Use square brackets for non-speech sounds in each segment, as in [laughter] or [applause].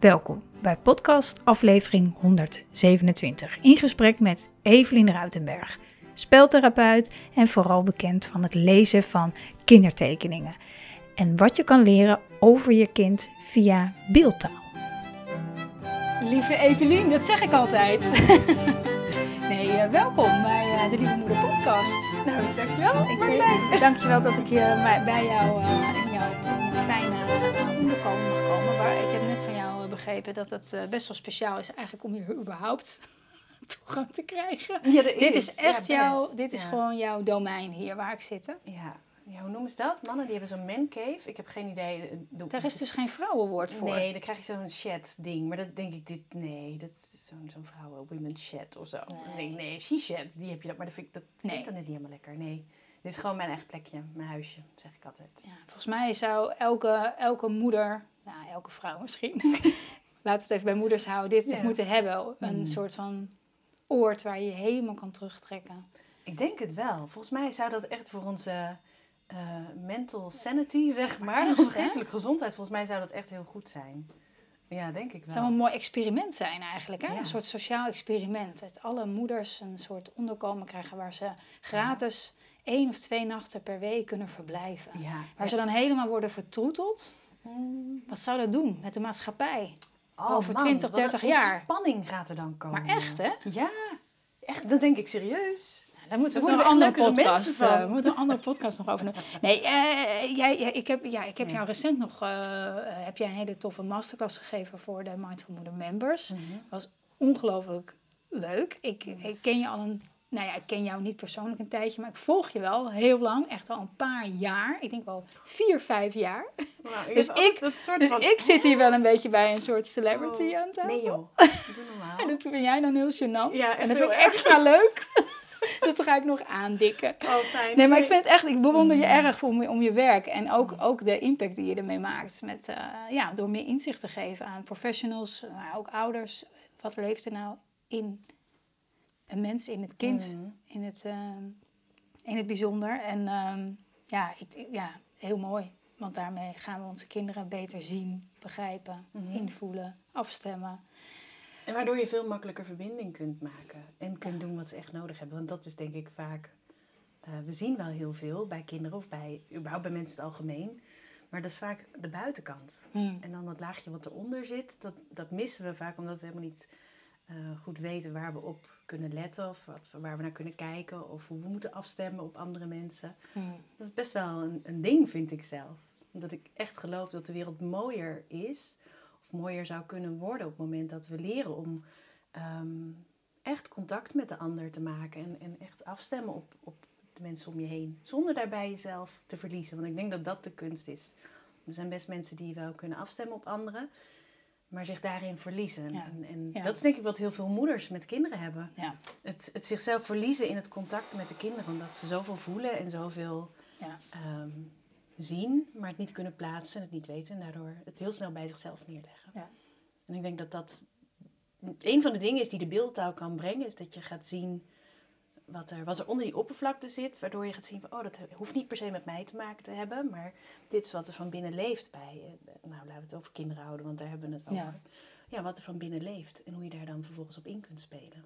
Welkom bij podcast aflevering 127 in gesprek met Evelien Ruitenberg, speltherapeut en vooral bekend van het lezen van kindertekeningen en wat je kan leren over je kind via beeldtaal. Lieve Evelien, dat zeg ik altijd. [laughs] nee, uh, welkom bij uh, de Lieve Moeder podcast. Nou, dankjewel. Ik ben blij. Dankjewel dat ik uh, bij jou uh, in jouw fijne onderkomen mag komen. Waar ik heb begrepen dat het best wel speciaal is eigenlijk om hier überhaupt [laughs] toegang te krijgen. Ja, dit is echt ja, jouw, dit is ja. gewoon jouw domein hier waar ik zit. Ja, ja, hoe noemen ze dat? Mannen die hebben zo'n mancave. Ik heb geen idee. Daar is dus geen vrouwenwoord voor. Nee, dan krijg je zo'n chat-ding. Maar dat denk ik, dit, nee, dat is zo'n zo'n vrouwen-women chat of zo. Nee, nee, nee she-chat, die heb je dat. Maar dat vind ik, dat nee. klinkt dan net niet helemaal lekker. Nee, dit is gewoon mijn eigen plekje, mijn huisje, zeg ik altijd. Ja, volgens mij zou elke, elke moeder, nou, elke vrouw misschien, [laughs] laat het even bij moeders houden, dit ja. moeten hebben. Een mm. soort van oord waar je je helemaal kan terugtrekken. Ik denk het wel. Volgens mij zou dat echt voor onze uh, mental sanity, zeg maar. Onze geestelijke gezondheid. Volgens mij zou dat echt heel goed zijn. Ja, denk ik wel. Het zou een mooi experiment zijn eigenlijk. Hè? Ja. Een soort sociaal experiment. Dat alle moeders een soort onderkomen krijgen waar ze gratis één of twee nachten per week kunnen verblijven. Ja. Waar ze dan helemaal worden vertroeteld. Mm. Wat zou dat doen met de maatschappij? Oh, Over man, 20, 30 jaar. spanning gaat er dan komen. Maar echt, hè? Ja, echt, dat denk ik serieus. Daar moeten we, een andere podcast. Uh, we moeten een andere podcast nog over. doen. Nee, uh, jij, ik heb, ja, ik heb ja. jou recent nog uh, heb jij een hele toffe masterclass gegeven voor de Mindful Moeder members. Dat mm -hmm. was ongelooflijk leuk. Ik, ik ken je al een nou ja, ik ken jou niet persoonlijk een tijdje, maar ik volg je wel heel lang, echt al een paar jaar. Ik denk wel vier, vijf jaar. Nou, dus ik, dus van, ik zit hier wel een beetje bij een soort celebrity oh, aan tafel. Nee joh, [laughs] doe normaal. en dat vind jij dan heel gênant. Ja, en dat vind ik extra leuk. [laughs] dus dat ga ik nog aandikken. Oh, fijn. Nee, maar ik vind het echt, ik bewonder je erg om, om je werk. En ook, ook de impact die je ermee maakt. Met, uh, ja, door meer inzicht te geven aan professionals, maar ook ouders. Wat leeft er nou in een mens, in het kind, mm. in, het, uh, in het bijzonder. En uh, ja, ik, ja, heel mooi. Want daarmee gaan we onze kinderen beter zien, begrijpen, mm. invoelen, afstemmen. En waardoor je veel makkelijker verbinding kunt maken. En kunt doen wat ze echt nodig hebben. Want dat is denk ik vaak... Uh, we zien wel heel veel bij kinderen of bij, überhaupt bij mensen in het algemeen. Maar dat is vaak de buitenkant. Hmm. En dan dat laagje wat eronder zit, dat, dat missen we vaak omdat we helemaal niet uh, goed weten waar we op kunnen letten. Of wat, waar we naar kunnen kijken. Of hoe we moeten afstemmen op andere mensen. Hmm. Dat is best wel een, een ding, vind ik zelf. Omdat ik echt geloof dat de wereld mooier is of mooier zou kunnen worden op het moment dat we leren om um, echt contact met de ander te maken en, en echt afstemmen op, op de mensen om je heen, zonder daarbij jezelf te verliezen. Want ik denk dat dat de kunst is. Er zijn best mensen die wel kunnen afstemmen op anderen, maar zich daarin verliezen. Ja. En, en Ja. dat is denk ik wat heel veel moeders met kinderen hebben. Ja. Het, het zichzelf verliezen in het contact met de kinderen, omdat ze zoveel voelen en zoveel Ja. ehm, zien, maar het niet kunnen plaatsen en het niet weten en daardoor het heel snel bij zichzelf neerleggen. Ja. En ik denk dat dat een van de dingen is die de beeldtaal kan brengen, is dat je gaat zien wat er, wat er onder die oppervlakte zit, waardoor je gaat zien van, oh, dat hoeft niet per se met mij te maken te hebben, maar dit is wat er van binnen leeft bij, eh, nou, laten we het over kinderen houden, want daar hebben we het over. Ja. Ja, wat er van binnen leeft en hoe je daar dan vervolgens op in kunt spelen.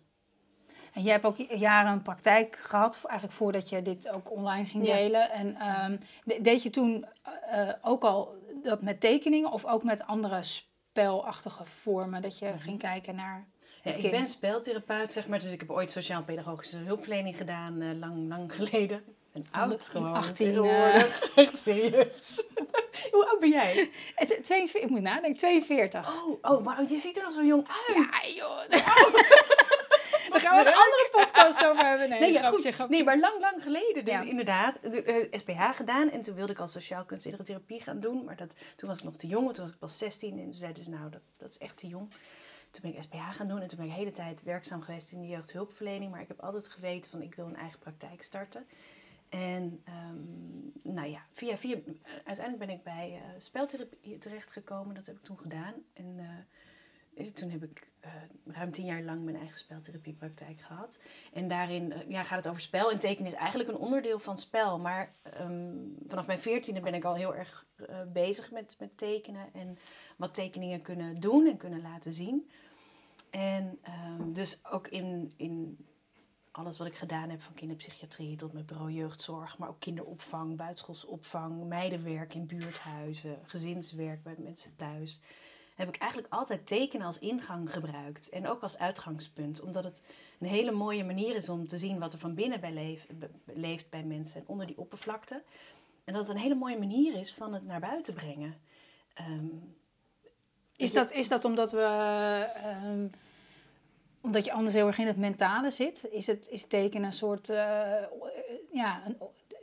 En jij hebt ook jaren een praktijk gehad, eigenlijk voordat je dit ook online ging Ja. delen. En ehm, de- deed je toen eh, ook al dat met tekeningen of ook met andere spelachtige vormen? Dat je ging kijken naar Ja, ik kind? ben speltherapeut, zeg maar, dus ik heb ooit sociaal-pedagogische hulpverlening gedaan, eh, lang, lang geleden. Ben oud gewoon. 18, tegenwoordig. Echt serieus. [laughs] Hoe oud ben jij? Het- 42, ik moet nadenken, 42. Oh, oh, maar je ziet er nog zo jong uit. Ja, joh. [laughs] [laughs] Daar gaan we een andere podcast over hebben. Nee, Nee, ja, grapje, nee, maar lang, lang geleden. Dus Ja. inderdaad, de, eh, SPH gedaan. En toen wilde ik als sociaal kunstzinnige therapie gaan doen. Maar dat, toen was ik nog te jong, toen was ik pas 16. En toen zeiden ze, nou, dat, dat is echt te jong. Toen ben ik SPH gaan doen en toen ben ik de hele tijd werkzaam geweest in de jeugdhulpverlening. Maar ik heb altijd geweten van ik wil een eigen praktijk starten. En um, nou ja, via, via, uiteindelijk ben ik bij uh, speltherapie terechtgekomen. Dat heb ik toen gedaan. En uh, toen heb ik uh, ruim tien jaar lang mijn eigen speltherapiepraktijk gehad. En daarin ja, gaat het over spel. En tekenen is eigenlijk een onderdeel van spel. Maar um, vanaf mijn veertiende ben ik al heel erg bezig met, met tekenen. En wat tekeningen kunnen doen en kunnen laten zien. En um, dus ook in, in alles wat ik gedaan heb, van kinderpsychiatrie tot met bureau jeugdzorg, maar ook kinderopvang, buitenschoolsopvang, meidenwerk in buurthuizen, gezinswerk bij mensen thuis, heb ik eigenlijk altijd tekenen als ingang gebruikt en ook als uitgangspunt, omdat het een hele mooie manier is om te zien wat er van binnen bij leef, leeft bij mensen en onder die oppervlakte. En dat het een hele mooie manier is van het naar buiten brengen. Um, is, dat, is dat omdat we. Um omdat je anders heel erg in het mentale zit, is, het, is tekenen een soort, uh, ja, een,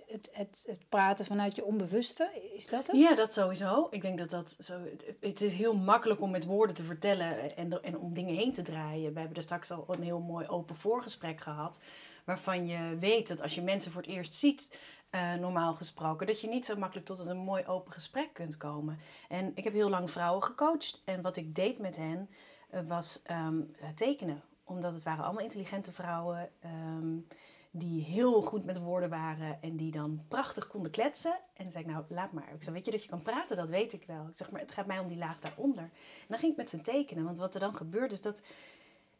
het, het, het praten vanuit je onbewuste, is dat het? Ja, dat sowieso. Ik denk dat dat zo, het is heel makkelijk om met woorden te vertellen en, en om dingen heen te draaien. We hebben er straks al een heel mooi open voorgesprek gehad, waarvan je weet dat als je mensen voor het eerst ziet, uh, normaal gesproken, dat je niet zo makkelijk tot een mooi open gesprek kunt komen. En ik heb heel lang vrouwen gecoacht en wat ik deed met hen uh, was um, tekenen omdat het waren allemaal intelligente vrouwen um, die heel goed met woorden waren en die dan prachtig konden kletsen. En dan zei ik, nou, laat maar. Ik zei, weet je dat je kan praten? Dat weet ik wel. Ik zeg, maar het gaat mij om die laag daaronder. En dan ging ik met ze tekenen. Want wat er dan gebeurt is dat...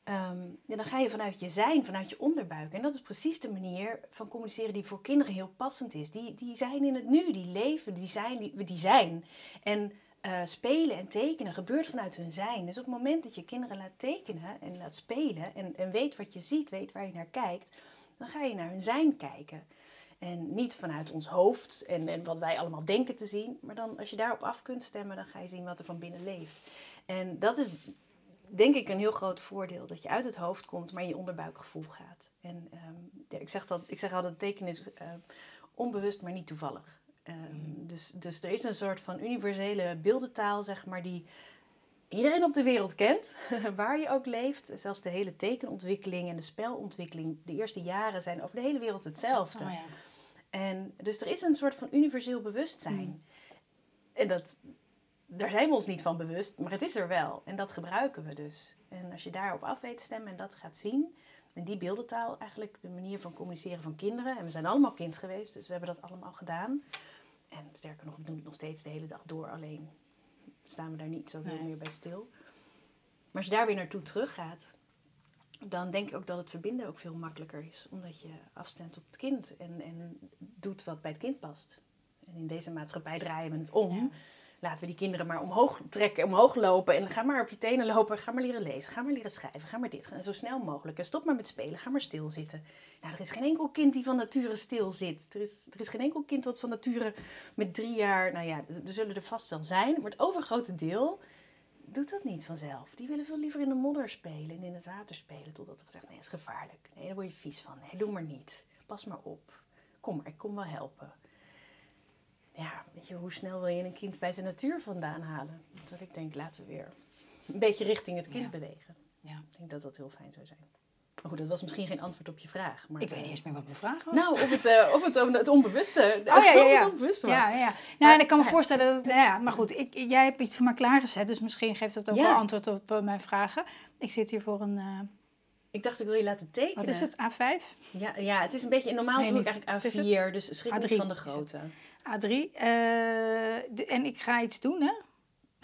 Um, dan ga je vanuit je zijn, vanuit je onderbuik. En dat is precies de manier van communiceren die voor kinderen heel passend is. Die, die zijn in het nu, die leven, die zijn. Die, die zijn. En uh, spelen en tekenen gebeurt vanuit hun zijn. Dus op het moment dat je kinderen laat tekenen en laat spelen en, en weet wat je ziet, weet waar je naar kijkt, dan ga je naar hun zijn kijken. En niet vanuit ons hoofd en, en wat wij allemaal denken te zien, maar dan als je daarop af kunt stemmen, dan ga je zien wat er van binnen leeft. En dat is denk ik een heel groot voordeel, dat je uit het hoofd komt, maar in je onderbuikgevoel gaat. En um, ja, ik, zeg dat, ik zeg altijd, tekenen is uh, onbewust, maar niet toevallig. Um, dus, dus er is een soort van universele beeldentaal, zeg maar, die iedereen op de wereld kent, [laughs] waar je ook leeft. Zelfs de hele tekenontwikkeling en de spelontwikkeling, de eerste jaren zijn over de hele wereld hetzelfde. Oh, ja. En dus er is een soort van universeel bewustzijn. Mm. En dat, daar zijn we ons niet van bewust, maar het is er wel. En dat gebruiken we dus. En als je daarop af weet stemmen en dat gaat zien, en die beeldentaal eigenlijk de manier van communiceren van kinderen. En we zijn allemaal kind geweest, dus we hebben dat allemaal gedaan. En sterker nog, we doen het nog steeds de hele dag door. Alleen staan we daar niet zoveel nee. meer bij stil. Maar als je daar weer naartoe teruggaat, dan denk ik ook dat het verbinden ook veel makkelijker is. Omdat je afstemt op het kind en, en doet wat bij het kind past. En in deze maatschappij draaien we het om laten we die kinderen maar omhoog trekken, omhoog lopen. En ga maar op je tenen lopen. Ga maar leren lezen. Ga maar leren schrijven. Ga maar dit. Zo snel mogelijk. En stop maar met spelen. Ga maar stilzitten. Nou, er is geen enkel kind die van nature stil zit. Er is, er is geen enkel kind wat van nature met drie jaar... Nou ja, er zullen er vast wel zijn. Maar het overgrote deel doet dat niet vanzelf. Die willen veel liever in de modder spelen en in het water spelen. Totdat er gezegd, nee, is gevaarlijk. Nee, daar word je vies van. Nee, doe maar niet. Pas maar op. Kom maar, ik kom wel helpen ja, weet je, hoe snel wil je een kind bij zijn natuur vandaan halen? Dat ik denk, laten we weer een beetje richting het kind bewegen. Ja. Ik denk dat dat heel fijn zou zijn. Oh, dat was misschien geen antwoord op je vraag. Maar, ik weet niet eens meer wat mijn vraag was. Nou, of het, uh, of het, het onbewuste, oh, [laughs] ja, ja, ja. het onbewuste was. Ja, ja. Nou, en ik kan me voorstellen dat... Nou ja, maar goed, ik, jij hebt iets voor me klaargezet. Dus misschien geeft dat ook wel antwoord op uh, mijn vragen. Ik zit hier voor een... Uh, ik dacht, ik wil je laten tekenen. Wat is het, A5? Ja, ja het is een beetje... Normaal nee, doe ik eigenlijk A4, dus schrik niet van de grote. A3. Uh, en ik ga iets doen, hè?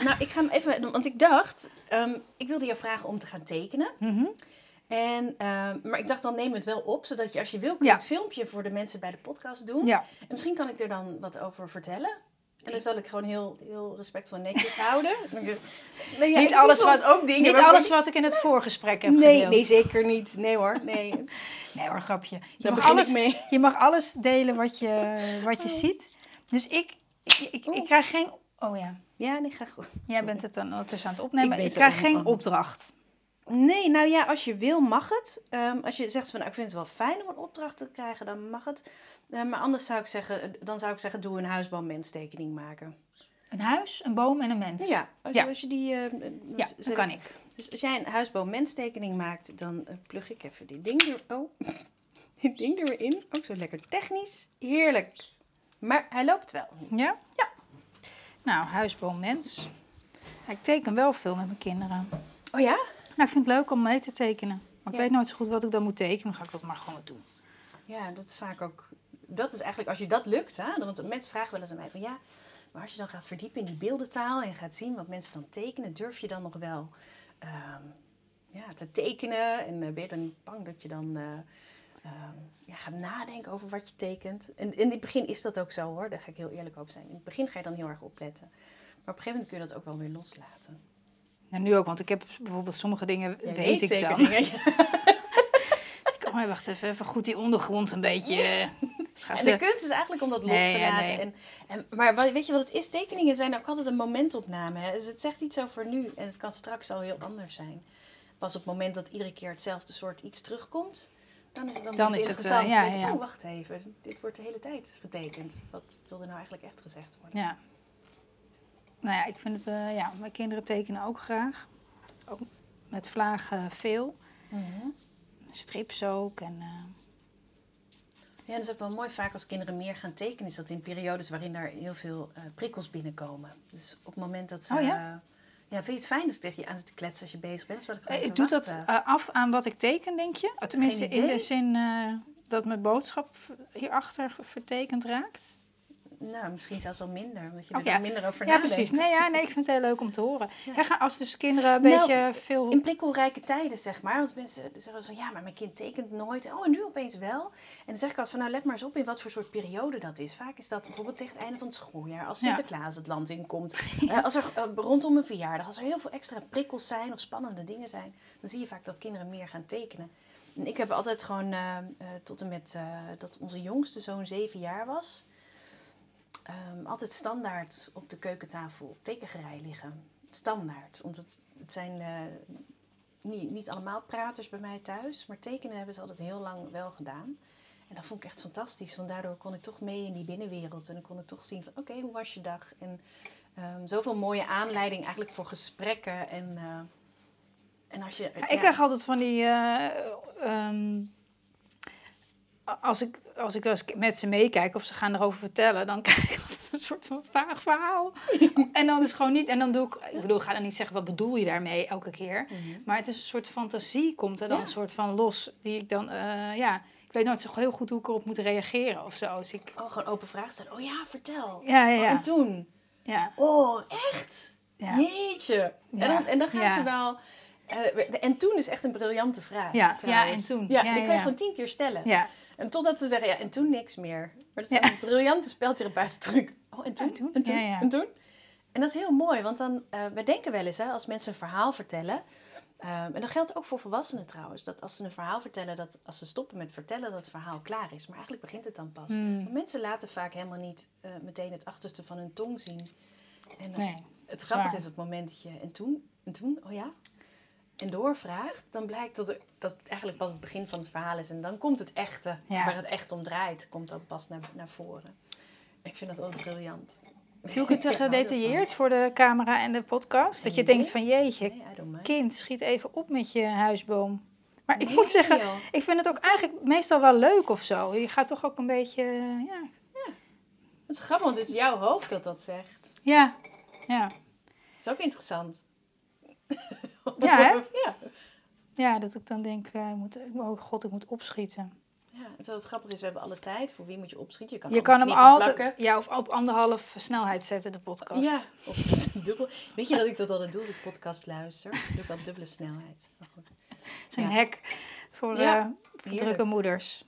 Nou, ik ga hem even... Want ik dacht, um, ik wilde je vragen om te gaan tekenen. Mm -hmm. En, uh, maar ik dacht, dan neem het wel op, zodat je als je wil, ja. het filmpje voor de mensen bij de podcast doen. Ja. En misschien kan ik er dan wat over vertellen. En dan zal ik gewoon heel, heel respectvol netjes houden. [laughs] nee, ja, niet alles, wat, ook dingen niet alles wat ik in het voorgesprek heb nee, gedeeld. Nee, zeker niet. Nee hoor, nee. [laughs] nee hoor, grapje. Je Daar mag alles, ik mee. Je mag alles delen wat je, wat je oh. ziet. Dus ik, ik, ik, ik, krijg geen... Oh ja. Ja, nee, ga goed. Jij bent het dan ondertussen aan het opnemen. Ik, ik krijg geen opdracht. Nee, nou ja, als je wil mag het. Um, als je zegt van nou, ik vind het wel fijn om een opdracht te krijgen, dan mag het. Uh, maar anders zou ik zeggen, dan zou ik zeggen, doe een huisboom-menstekening maken. Een huis, een boom en een mens. Ja, als, ja. Je, als je die. Uh, ja, dat kan ik. Dus als jij een huisboom-menstekening maakt, dan eh, plug ik even dit ding er... Oh, [laughs] dit ding er weer in. Ook zo lekker technisch. Heerlijk. Maar hij loopt wel. Ja? Ja. Nou, huisboommens. Ja, ik teken wel veel met mijn kinderen. Oh ja? Nou, ik vind het leuk om mee te tekenen. Maar ik Ja. weet nooit zo goed wat ik dan moet tekenen. Dan ga ik dat maar gewoon doen. Ja, dat is vaak ook... Dat is eigenlijk, als je dat lukt, hè, want mensen vragen wel eens aan mij van ja, maar als je dan gaat verdiepen in die beeldentaal en gaat zien wat mensen dan tekenen, durf je dan nog wel ehm, ja, te tekenen? En eh, ben je dan niet bang dat je dan eh, ehm, ja, gaat nadenken over wat je tekent? En in het begin is dat ook zo hoor, daar ga ik heel eerlijk over zijn. In het begin ga je dan heel erg opletten. Maar op een gegeven moment kun je dat ook wel weer loslaten. Nu ook, want ik heb bijvoorbeeld sommige dingen Jij weet ik dan. dingen. [laughs] Ik, oh, wacht even, even goed die ondergrond een beetje. eh, En de kunst is eigenlijk om dat los Nee, te ja, laten. nee. En, en, maar weet je wat het is? Tekeningen zijn ook altijd een momentopname. Hè? Dus het zegt iets over nu en het kan straks al heel anders zijn. Pas op het moment dat iedere keer hetzelfde soort iets terugkomt, dan is het dan, het, interessant. eh, ja, ja. Oh, wacht even. Dit wordt de hele tijd getekend. Wat wilde nou eigenlijk echt gezegd worden? Ja. Nou ja, ik vind het, eh, ja, mijn kinderen tekenen ook graag. Ook met vlagen veel. Mhm. Strips ook. En, eh, Ja, dat is ook wel mooi. Vaak als kinderen meer gaan tekenen, is dat in periodes waarin er heel veel eh, prikkels binnenkomen. Dus op het moment dat ze. Oh ja? Eh, ja, vind je het fijn dat ze tegen je aan zit te kletsen als je bezig bent? Of zal ik gewoon ik doe dat wachten? eh, af aan wat ik teken, denk je? Tenminste, in de zin eh, dat mijn boodschap hierachter vertekend raakt. Nou, misschien zelfs wel minder, omdat je Oh, er ja. minder over Ja, nadenkt. precies. Nee, ja, nee, ik vind het heel leuk om te horen. Ja. Ja. als dus kinderen een Nou, beetje veel... In prikkelrijke tijden, zeg maar. Want mensen zeggen zo, ja, maar mijn kind tekent nooit. Oh, en nu opeens wel. En dan zeg ik altijd van, nou, let maar eens op in wat voor soort periode dat is. Vaak is dat bijvoorbeeld tegen het einde van het schooljaar. Als Ja. Sinterklaas het land inkomt. Eh, als er eh, rondom een verjaardag, als er heel veel extra prikkels zijn of spannende dingen zijn. Dan zie je vaak dat kinderen meer gaan tekenen. En ik heb altijd gewoon, eh, tot en met dat onze jongste zo'n zeven jaar was... ehm, altijd standaard op de keukentafel op tekengerei liggen. Standaard. Omdat het zijn eh, niet, niet allemaal praters bij mij thuis, maar tekenen hebben ze altijd heel lang wel gedaan. En dat vond ik echt fantastisch, want daardoor kon ik toch mee in die binnenwereld. En dan kon ik toch zien van, oké, hoe was je dag? En ehm, zoveel mooie aanleiding eigenlijk voor gesprekken. En, eh, en als je... Ja, ik krijg altijd van die. eh, ehm, als ik, als ik wel eens met ze meekijk of ze gaan erover vertellen, dan [laughs] krijg ik altijd een soort van vaag verhaal. [laughs] en dan is het gewoon niet. En dan doe ik. Ik bedoel, ik ga dan niet zeggen wat bedoel je daarmee elke keer. Mhm. Maar het is een soort fantasie, komt er dan Ja. een soort van los. Die ik dan. eh, ja, ik weet nooit zo heel goed hoe ik erop moet reageren of zo. Dus ik. Oh, gewoon open vraag stellen. Oh ja, vertel. Ja, ja, Oh, ja. en toen? ja, Oh, echt? ja. Jeetje. En, dan, en dan gaan ze wel... eh, en toen is echt een briljante vraag. Ja, trouwens. ja, en toen. Ja, Ja, die kan je gewoon tien keer stellen. ja. En totdat ze zeggen, ja, en toen niks meer. Maar dat is Ja. een briljante speltherapeutentruc. Oh, en toen? En toen? En toen? Ja. En toen? En dat is heel mooi, want dan, eh wij denken wel eens, hè, als mensen een verhaal vertellen... ehm, en dat geldt ook voor volwassenen trouwens. Dat als ze een verhaal vertellen, dat als ze stoppen met vertellen, dat het verhaal klaar is. Maar eigenlijk begint het dan pas. Hmm. Want mensen laten vaak helemaal niet eh, meteen het achterste van hun tong zien. En Nee. het grappige is het moment dat je, en toen, en toen, oh ja, en doorvraagt, dan blijkt dat, er, dat het eigenlijk pas het begin van het verhaal is. En dan komt het echte, Ja. waar het echt om draait, komt dan pas naar, naar voren. Ik vind dat altijd briljant. Doe ik het te [laughs] gedetailleerd voor de camera en de podcast? Dat je denkt van jeetje, Nee, kind, schiet even op met je huisboom. Maar ik moet zeggen, joh. ik vind het ook eigenlijk meestal wel leuk of zo. Je gaat toch ook een beetje, eh, ja, Het is grappig, want het is jouw hoofd dat dat zegt. ja, ja. Het is ook interessant. [laughs] [laughs] Ja, hè? ja. Ja, dat ik dan denk, eh, ik moet, oh god, ik moet opschieten. Ja, en zo het grappige is, we hebben alle tijd. Voor wie moet je opschieten? Je kan, Je kan hem altijd plakken. ja, of op anderhalf snelheid zetten, de podcast. Ja, of [laughs] dubbel. Weet je dat ik dat altijd doe als ik podcast luister? Doe ik al dubbele snelheid. Maar goed. Zijn Ja. hack voor, Ja, eh, voor drukke moeders.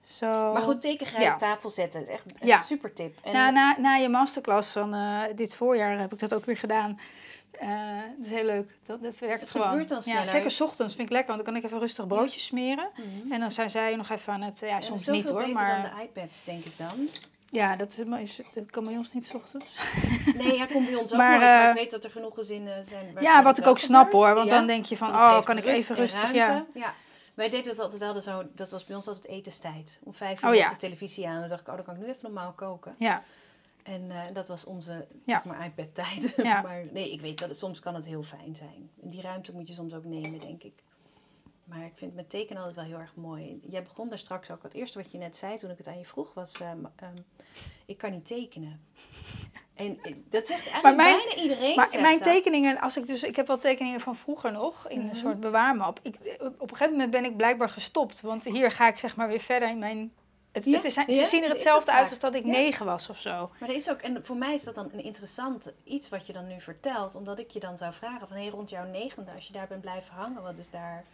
Zo. Maar goed, tekengrij Ja. op tafel zetten. is echt echt Ja. een super tip. En Na, na, na je masterclass van eh, dit voorjaar heb ik dat ook weer gedaan. Eh, dat is heel leuk. Dat, dat werkt Het gewoon. gebeurt dan ja, zeker 's ochtends vind ik lekker, want dan kan ik even rustig broodjes smeren. Mhm. En dan zijn zij nog even aan het... Ja, Ja, soms niet hoor, beter maar... dan de iPads, denk ik dan. Ja, dat, is, maar is- dat kan bij ons niet 's ochtends. [laughs] Nee, ja, komt bij ons ook Maar, nooit. Maar eh, ik weet dat er genoeg gezinnen zijn waar ja, wat ik ook snap gebeurt. hoor. Want Ja. dan denk je van, oh, kan ik even en rustig... ruimte. Ja. ja. Wij deden dat altijd wel zo. Dat was bij ons altijd etenstijd. Om vijf Oh, uur ja. met de televisie aan. Dan dacht ik, oh, dan kan ik nu even normaal koken. ja, En eh, dat was onze Ja. zeg maar, iPad-tijd. [laughs] Ja. maar nee, ik weet dat het, soms kan het heel fijn zijn. En die ruimte moet je soms ook nemen, denk ik. Maar ik vind met tekenen altijd wel heel erg mooi. Jij begon daar straks ook. Het eerste wat je net zei toen ik het aan je vroeg was... ehm, ehm, ik kan niet tekenen. En eh, dat zegt eigenlijk mijn- bijna iedereen. Maar mijn dat. tekeningen, als ik dus, ik heb wel tekeningen van vroeger nog in Mhm. een soort bewaarmap. Ik, op een gegeven moment ben ik blijkbaar gestopt, want hier ga ik zeg maar weer verder in mijn. Het, Ja, het is, ze zien er hetzelfde uit als dat ik negen was of zo. Maar er is ook, en voor mij is dat dan een interessant iets wat je dan nu vertelt. Omdat ik je dan zou vragen van, hé, rond jouw negende, als je daar bent blijven hangen, wat is daar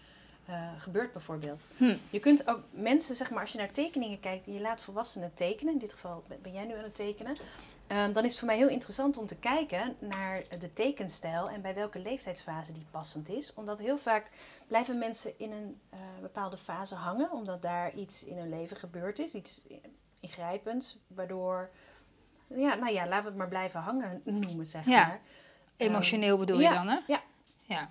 eh, gebeurd bijvoorbeeld? Hm. Je kunt ook mensen, zeg maar, als je naar tekeningen kijkt en je laat volwassenen tekenen, in dit geval ben- jij nu aan het tekenen, ehm, dan is het voor mij heel interessant om te kijken naar de tekenstijl en bij welke leeftijdsfase die passend is. Omdat heel vaak blijven mensen in een eh, bepaalde fase hangen, omdat daar iets in hun leven gebeurd is, iets ingrijpends, waardoor, ja, nou ja, laten we het maar blijven hangen [laughs] noemen, zeg Ja. maar. Emotioneel bedoel ja, je dan, hè? ja. Ja.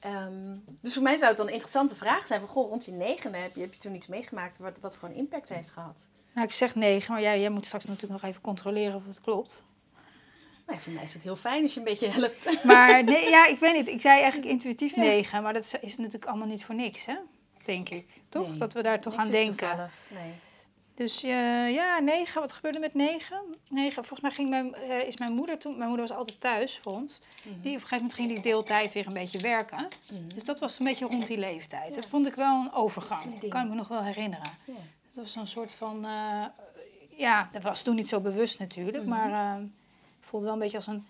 Ehm, dus voor mij zou het dan een interessante vraag zijn van, goh, rond je negende heb je, heb je toen iets meegemaakt wat, wat gewoon impact heeft gehad? Nou, ik zeg negen, maar jij, jij moet straks natuurlijk nog even controleren of het klopt. Nou, ja, voor mij is het heel fijn als je een beetje helpt. [laughs] Maar nee, ja, ik weet niet. Ik zei eigenlijk intuïtief Ja. negen, maar dat is, is natuurlijk allemaal niet voor niks, hè? Denk ik. Toch? Nee, Dat we daar toch Niks aan denken. toevallig, Nee. Dus eh, ja, negen. Wat gebeurde met negen? Negen. Volgens mij ging mijn, eh, is mijn moeder toen... Mijn moeder was altijd thuis voor ons. Die, op een gegeven moment ging die deeltijd weer een beetje werken. Mhm. Dus dat was een beetje rond die leeftijd. Ja. Dat vond ik wel een overgang. Dat kan ik me nog wel herinneren. Ja. Dat was een soort van... eh, ja, dat was toen niet zo bewust natuurlijk. Mhm. Maar ik voelde wel een beetje als een...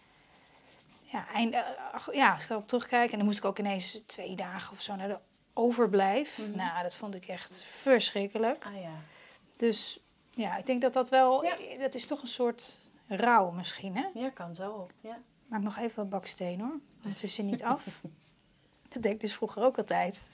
Ja, einde, ach, ja, als ik erop terugkijk. En dan moest ik ook ineens twee dagen of zo naar de overblijf. Mhm. Nou, dat vond ik echt verschrikkelijk. Ah ja. Dus ja, ik denk dat dat wel, Ja. dat is toch een soort rouw misschien, hè? Ja, kan zo. Ja. Maak nog even wat baksteen hoor, anders is ze niet af. [laughs] dat deed ik dus vroeger ook altijd.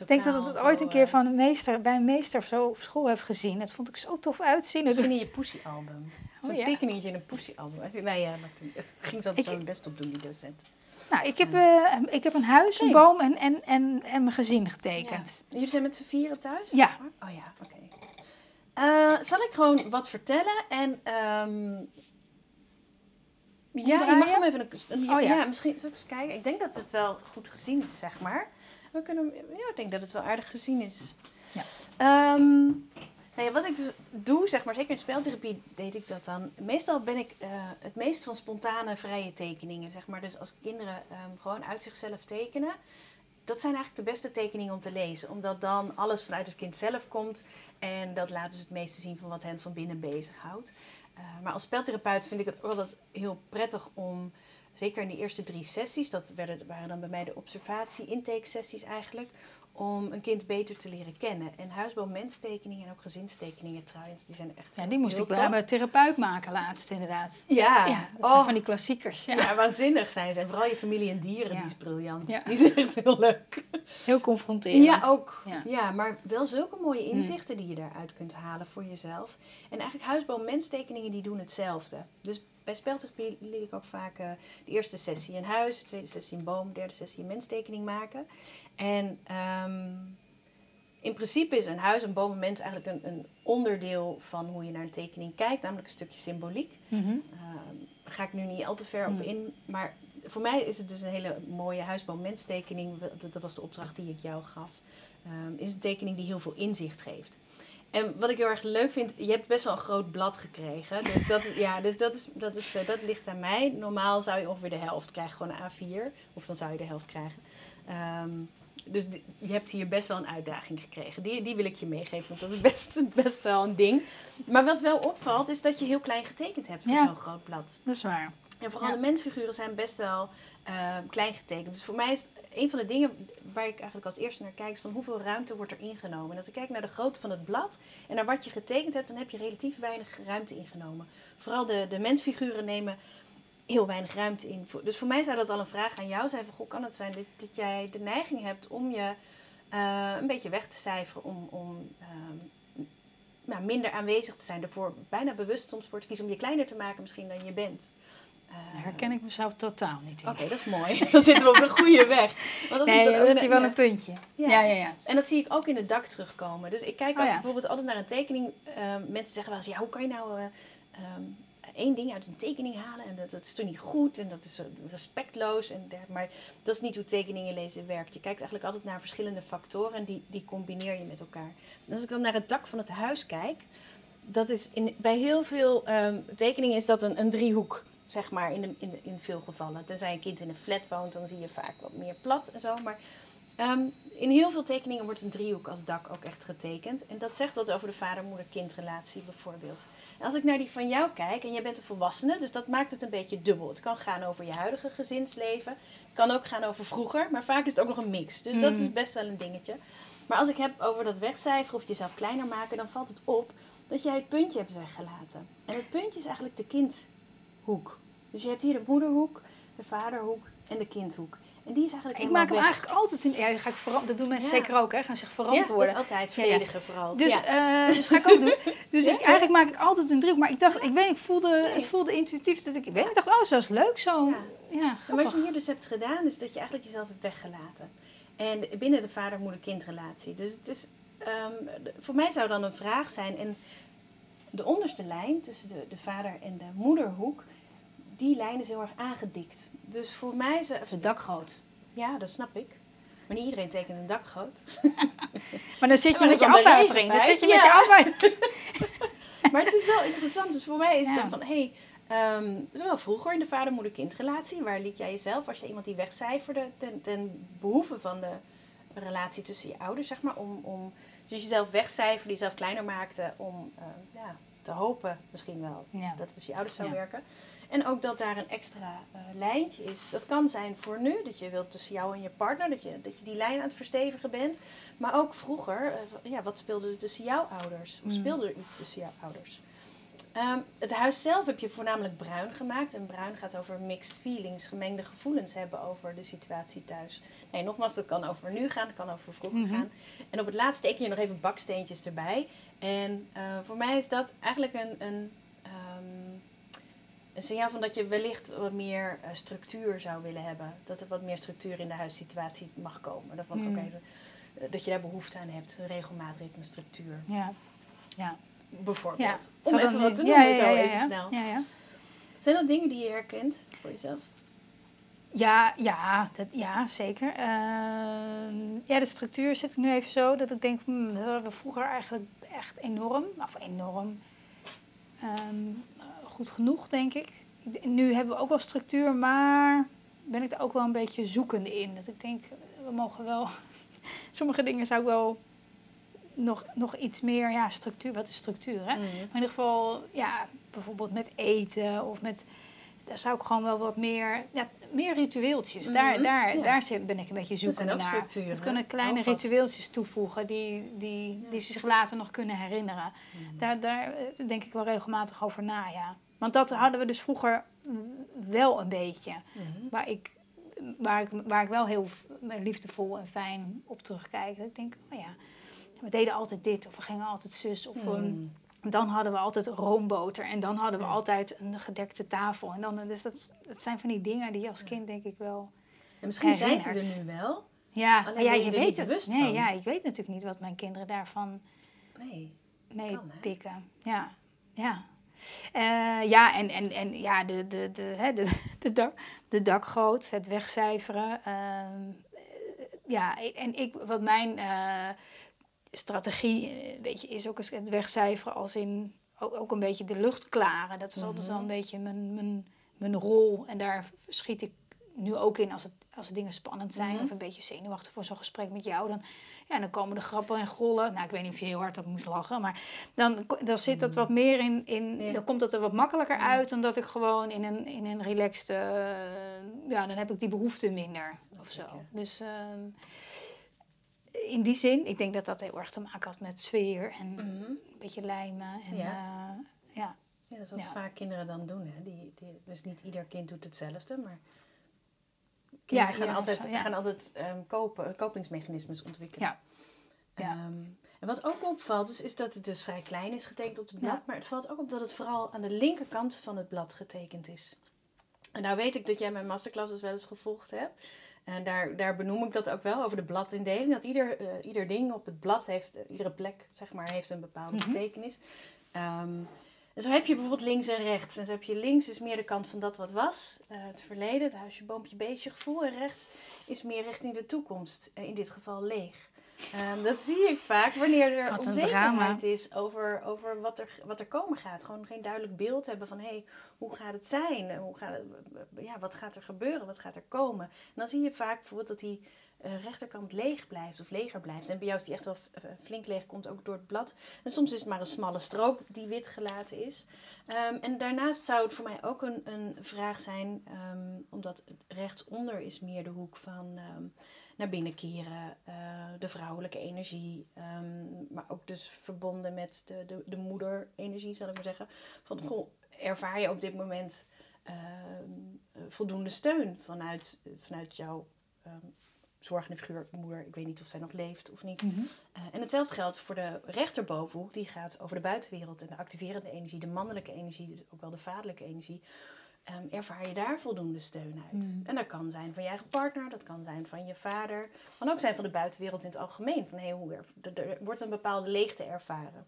Ik denk dat ik het ooit een keer eh, van een meester, bij een meester of zo op school heb gezien. Dat vond ik zo tof uitzien. Misschien in je poesie-album. Zo'n Oh, ja? tekeningetje in een poesie-album. Nee, ja, maar toen- het ging zo Ik- zo hun best op doen, die docent. nou, ik heb, eh, ik heb een huis, een boom en, en, en, en mijn gezin getekend. En Jullie zijn met z'n vieren thuis? Ja. Oh ja, oké. Eh, zal ik gewoon wat vertellen? En ehm, ja, je mag hem even... Een, Oh ja. ja. misschien zal ik eens kijken. Ik denk dat het wel goed gezien is, zeg maar. We kunnen, ja, ik denk dat het wel aardig gezien is. Ja. Ehm, nou ja, wat ik dus doe, zeg maar, zeker in speltherapie deed ik dat dan. Meestal ben ik eh, het meest van spontane, vrije tekeningen, zeg maar. Dus als kinderen ehm, gewoon uit zichzelf tekenen, dat zijn eigenlijk de beste tekeningen om te lezen. Omdat dan alles vanuit het kind zelf komt. En dat laten ze het meeste zien van wat hen van binnen bezighoudt. Eh maar als speltherapeut vind ik het altijd heel prettig om... Zeker in de eerste drie sessies, dat werden, waren dan bij mij de observatie, intake sessies eigenlijk, om een kind beter te leren kennen. En huisboom-menstekeningen en ook gezinstekeningen trouwens, die zijn echt Ja, die moest ik bij mijn therapeut maken laatst inderdaad. Ja, Ja, dat oh, zijn van die klassiekers. Ja. ja, waanzinnig zijn ze. En vooral je familie en dieren, Ja. die is briljant. Ja. Die is echt heel leuk. Heel confronterend. Ja, ook. Ja. Maar wel zulke mooie Mm. inzichten die je daaruit kunt halen voor jezelf. En eigenlijk huisboom-menstekeningen die doen hetzelfde. Dus bij speltherapie leer ik ook vaak eh, de eerste sessie een huis, de tweede sessie een boom, de derde sessie een menstekening maken. En ehm, in principe is een huis, een boom, een mens eigenlijk een, een onderdeel van hoe je naar een tekening kijkt, namelijk een stukje symboliek. Mhm. Daar ga ik nu niet al te ver op Hmm. in. Maar voor mij is het dus een hele mooie huisboom-menstekening. Dat- Dat was de opdracht die ik jou gaf. Ehm, is een tekening die heel veel inzicht geeft. En wat ik heel erg leuk vind, je hebt best wel een groot blad gekregen. Dus dat, is- ja, dus dat, is, dat, is, eh, dat ligt aan mij. Normaal zou je ongeveer de helft krijgen, gewoon een A4. Of dan zou je de helft krijgen. Ehm, dus je hebt hier best wel een uitdaging gekregen. Die, die wil ik je meegeven, want dat is best, [laughs] best wel een ding. Maar wat wel opvalt, is dat je heel klein getekend hebt voor Ja. zo'n groot blad. Dat is waar. En vooral Ja. de mensfiguren zijn best wel eh, klein getekend. Dus voor mij is het een van de dingen waar ik eigenlijk als eerste naar kijk, is van hoeveel ruimte wordt er ingenomen. En als ik kijk naar de grootte van het blad en naar wat je getekend hebt, dan heb je relatief weinig ruimte ingenomen. Vooral de, de mensfiguren nemen heel weinig ruimte in. Dus voor mij zou dat al een vraag aan jou zijn: van, goh, kan het zijn dat, dat jij de neiging hebt om je eh, een beetje weg te cijferen, om, om nou, minder aanwezig te zijn, ervoor bijna bewust soms voor te kiezen om je kleiner te maken misschien dan je bent. Daar herken ik mezelf totaal niet in. Oké, dat is mooi. [laughs] Dan zitten we op de goede [laughs] weg. Want als Nee, ook heb je wel een puntje. Ja. Ja, ja, ja. En dat zie ik ook in het dak terugkomen. Dus ik kijk Oh ook ja. bijvoorbeeld altijd naar een tekening. Ehm, mensen zeggen wel eens, ja, hoe kan je nou... eh, ehm, één ding uit een tekening halen en dat, dat is toch niet goed en dat is eh, respectloos. En der, maar dat is niet hoe tekeningen lezen werkt. Je kijkt eigenlijk altijd naar verschillende factoren en die, die combineer je met elkaar. En als ik dan naar het dak van het huis kijk, dat is in, bij heel veel ehm, tekeningen is dat een, een driehoek zeg maar, in, de, in, de, in veel gevallen. Tenzij een kind in een flat woont, dan zie je vaak wat meer plat en zo. Maar ehm, in heel veel tekeningen wordt een driehoek als dak ook echt getekend. En dat zegt wat over de vader-moeder-kindrelatie bijvoorbeeld. En als ik naar die van jou kijk, en jij bent een volwassene, dus dat maakt het een beetje dubbel. Het kan gaan over je huidige gezinsleven. Het kan ook gaan over vroeger, maar vaak is het ook nog een mix. Dus dat is best wel een dingetje. Maar als ik heb over dat wegcijferen of jezelf kleiner maken, dan valt het op dat jij het puntje hebt weggelaten. En het puntje is eigenlijk de kindhoek. Dus je hebt hier de moederhoek, de vaderhoek en de kindhoek. En die is eigenlijk Ik maak hem weg. eigenlijk altijd in... Ja, dat, ga ik dat doen mensen Ja. zeker ook, hè. Gaan zich Ja, verantwoorden. dat is altijd verdedigen vooral. Dus, ja. eh, dus ga ik ook doen. [laughs] Dus Ja, ik, ja. eigenlijk maak ik altijd een driehoek. Maar ik dacht, ik weet, ik voelde, Nee. het voelde intuïtief. Dat ik, ik, weet, ik dacht, oh, zo is leuk zo. Ja. Ja, En wat je hier dus hebt gedaan, is dat je eigenlijk jezelf hebt weggelaten. En binnen de vader-moeder-kindrelatie. Dus het is, ehm, voor mij zou dan een vraag zijn. En de onderste lijn tussen de, de vader en de moederhoek, die lijn is heel erg aangedikt. Dus voor mij is Het dakgoot. Ja, dat snap ik. Maar niet iedereen tekent een dakgoot. [laughs] Maar dan zit je [laughs] met je dan afwatering. Dan zit je met je afwatering. Maar het is wel interessant. Dus voor mij is het Ja. dan van, hé, hey, ehm, zowel vroeger in de vader-moeder-kindrelatie, waar liet jij jezelf, als je iemand die wegcijferde, ten, ten behoeve van de relatie tussen je ouders, zeg maar, om, om dus jezelf wegcijferde, jezelf kleiner maakte, om eh, ja, te hopen misschien wel Ja. dat het tussen je ouders zou Ja. werken. En ook dat daar een extra eh, lijntje is. Dat kan zijn voor nu, dat je wilt tussen jou en je partner, dat je, dat je die lijn aan het verstevigen bent. Maar ook vroeger, eh, ja, wat speelde er tussen jouw ouders? Of Mm. speelde er iets tussen jouw ouders? Ehm, het huis zelf heb je voornamelijk bruin gemaakt. En bruin gaat over mixed feelings, gemengde gevoelens hebben over de situatie thuis. Nee, nogmaals, dat kan over nu gaan, dat kan over vroeger Mhm. gaan. En op het laatst teken je nog even baksteentjes erbij. En eh, voor mij is dat eigenlijk een, een, ehm, een signaal van dat je wellicht wat meer eh, structuur zou willen hebben. Dat er wat meer structuur in de huissituatie mag komen. Dat, van, Mm. eh, dat je daar behoefte aan hebt. Regelmaat, ritme, structuur. Ja. Ja. Bijvoorbeeld. Ja. Om Zo even wat te noemen, ja, zo ja, even ja. snel. Ja, ja. Zijn dat dingen die je herkent voor jezelf? Ja, ja, dat, ja zeker. Ehm, ja, de structuur zit nu even zo dat ik denk, hmm, dat hadden we vroeger eigenlijk echt enorm, of enorm, ehm, goed genoeg, denk ik. Nu hebben we ook wel structuur, maar ben ik er ook wel een beetje zoekende in. Dat ik denk, we mogen wel, [laughs] sommige dingen zou ik wel nog, nog iets meer, ja, structuur, wat is structuur, hè? Maar in ieder geval, ja, bijvoorbeeld met eten of met. Daar zou ik gewoon wel wat meer. Ja, meer ritueeltjes. Daar, Mhm, daar, ja. daar zit, ben ik een beetje ook naar. structuren. Het kunnen kleine Alvast. ritueeltjes toevoegen die, die, die ze zich later nog kunnen herinneren. Mhm. Daar, daar eh, denk ik wel regelmatig over na, ja. Want dat hadden we dus vroeger mm, wel een beetje. Mhm. Waar ik, waar ik, waar ik wel heel liefdevol en fijn op terugkijk. Dat ik denk, oh ja, we deden altijd dit of we gingen altijd zus. Of we, Mm. Dan hadden we altijd roomboter en dan hadden we Ja. altijd een gedekte tafel. En dan, dus dat, dat zijn van die dingen die je als kind denk ik wel... En misschien zijn ze er nu wel. Ja, Alleen ja, je je weet het. bewust nee, van. ja, ik weet natuurlijk niet wat mijn kinderen daarvan Nee. mee Kan, pikken. Ja, ja. Eh, ja, en, en, en ja, de, de, de, hè, de, [laughs] de, dak, de dakgoot, het wegcijferen. eh, ja, en ik, wat mijn eh, strategie eh, weet je, is ook eens het wegcijferen als in ook, ook een beetje de lucht klaren. Dat is altijd wel een Mhm. beetje mijn, mijn, mijn rol. En daar schiet ik nu ook in als, het, als de dingen spannend zijn Mhm. of een beetje zenuwachtig voor zo'n gesprek met jou. Dan, ja, dan komen de grappen en grollen. Nou, ik weet niet of je heel hard op moest lachen, maar dan, dan zit dat wat meer in, in Ja. dan komt dat er wat makkelijker Ja. uit dan dat ik gewoon in een, in een relaxed, eh, ja, dan heb ik die behoefte minder of zo. Dus ehm, in die zin, ik denk dat dat heel erg te maken had met sfeer en Mhm. een beetje lijmen. En, Ja. ja. ja. Ja, dat is wat Ja. vaak kinderen dan doen. Hè. Die, die, dus niet ieder kind doet hetzelfde, maar Ja, kinderen gaan gaan altijd, altijd, ja. gaan altijd ehm, kopen, kopingsmechanismes ontwikkelen. Ja. Ja. Ehm, en wat ook opvalt, is, is dat het dus vrij klein is getekend op het blad. Ja. Maar het valt ook op dat het vooral aan de linkerkant van het blad getekend is. En nou weet ik dat jij mijn masterclasses wel eens gevolgd hebt. En daar, daar benoem ik dat ook wel over de bladindeling. Dat ieder, eh, ieder ding op het blad heeft, eh, iedere plek zeg maar, heeft een bepaalde Mhm. betekenis. Ehm, En zo heb je bijvoorbeeld links en rechts. En zo heb je links is meer de kant van dat wat was, eh, het verleden, het huisje, boompje, beestje gevoel. En rechts is meer richting de toekomst, in dit geval leeg. Ehm, dat zie ik vaak wanneer er onzekerheid is over, over wat, er, wat er komen gaat. Gewoon geen duidelijk beeld hebben van hé, hey, hoe gaat het zijn? Hoe gaat het, ja, wat gaat er gebeuren? Wat gaat er komen? En dan zie je vaak bijvoorbeeld dat die eh, rechterkant leeg blijft of leger blijft. En bij jou is die echt wel eh, flink leeg, komt ook door het blad. En soms is het maar een smalle strook die wit gelaten is. Ehm, en daarnaast zou het voor mij ook een, een vraag zijn, ehm, omdat rechtsonder is meer de hoek van naar binnen keren, eh, de vrouwelijke energie, ehm, maar ook dus verbonden met de, de, de moederenergie, zal ik maar zeggen. Van, goh, ervaar je op dit moment ehm, eh, voldoende steun vanuit, vanuit jouw ehm, zorgende figuur, moeder. Ik weet niet of zij nog leeft of niet. Mhm. Eh, en hetzelfde geldt voor de rechterbovenhoek. Die gaat over de buitenwereld en de activerende energie, de mannelijke energie, dus ook wel de vaderlijke energie. Ehm, ervaar je daar voldoende steun uit? Mm. En dat kan zijn van je eigen partner, dat kan zijn van je vader. Kan ook zijn van de buitenwereld in het algemeen. Van, hey, hoe er, er wordt een bepaalde leegte ervaren.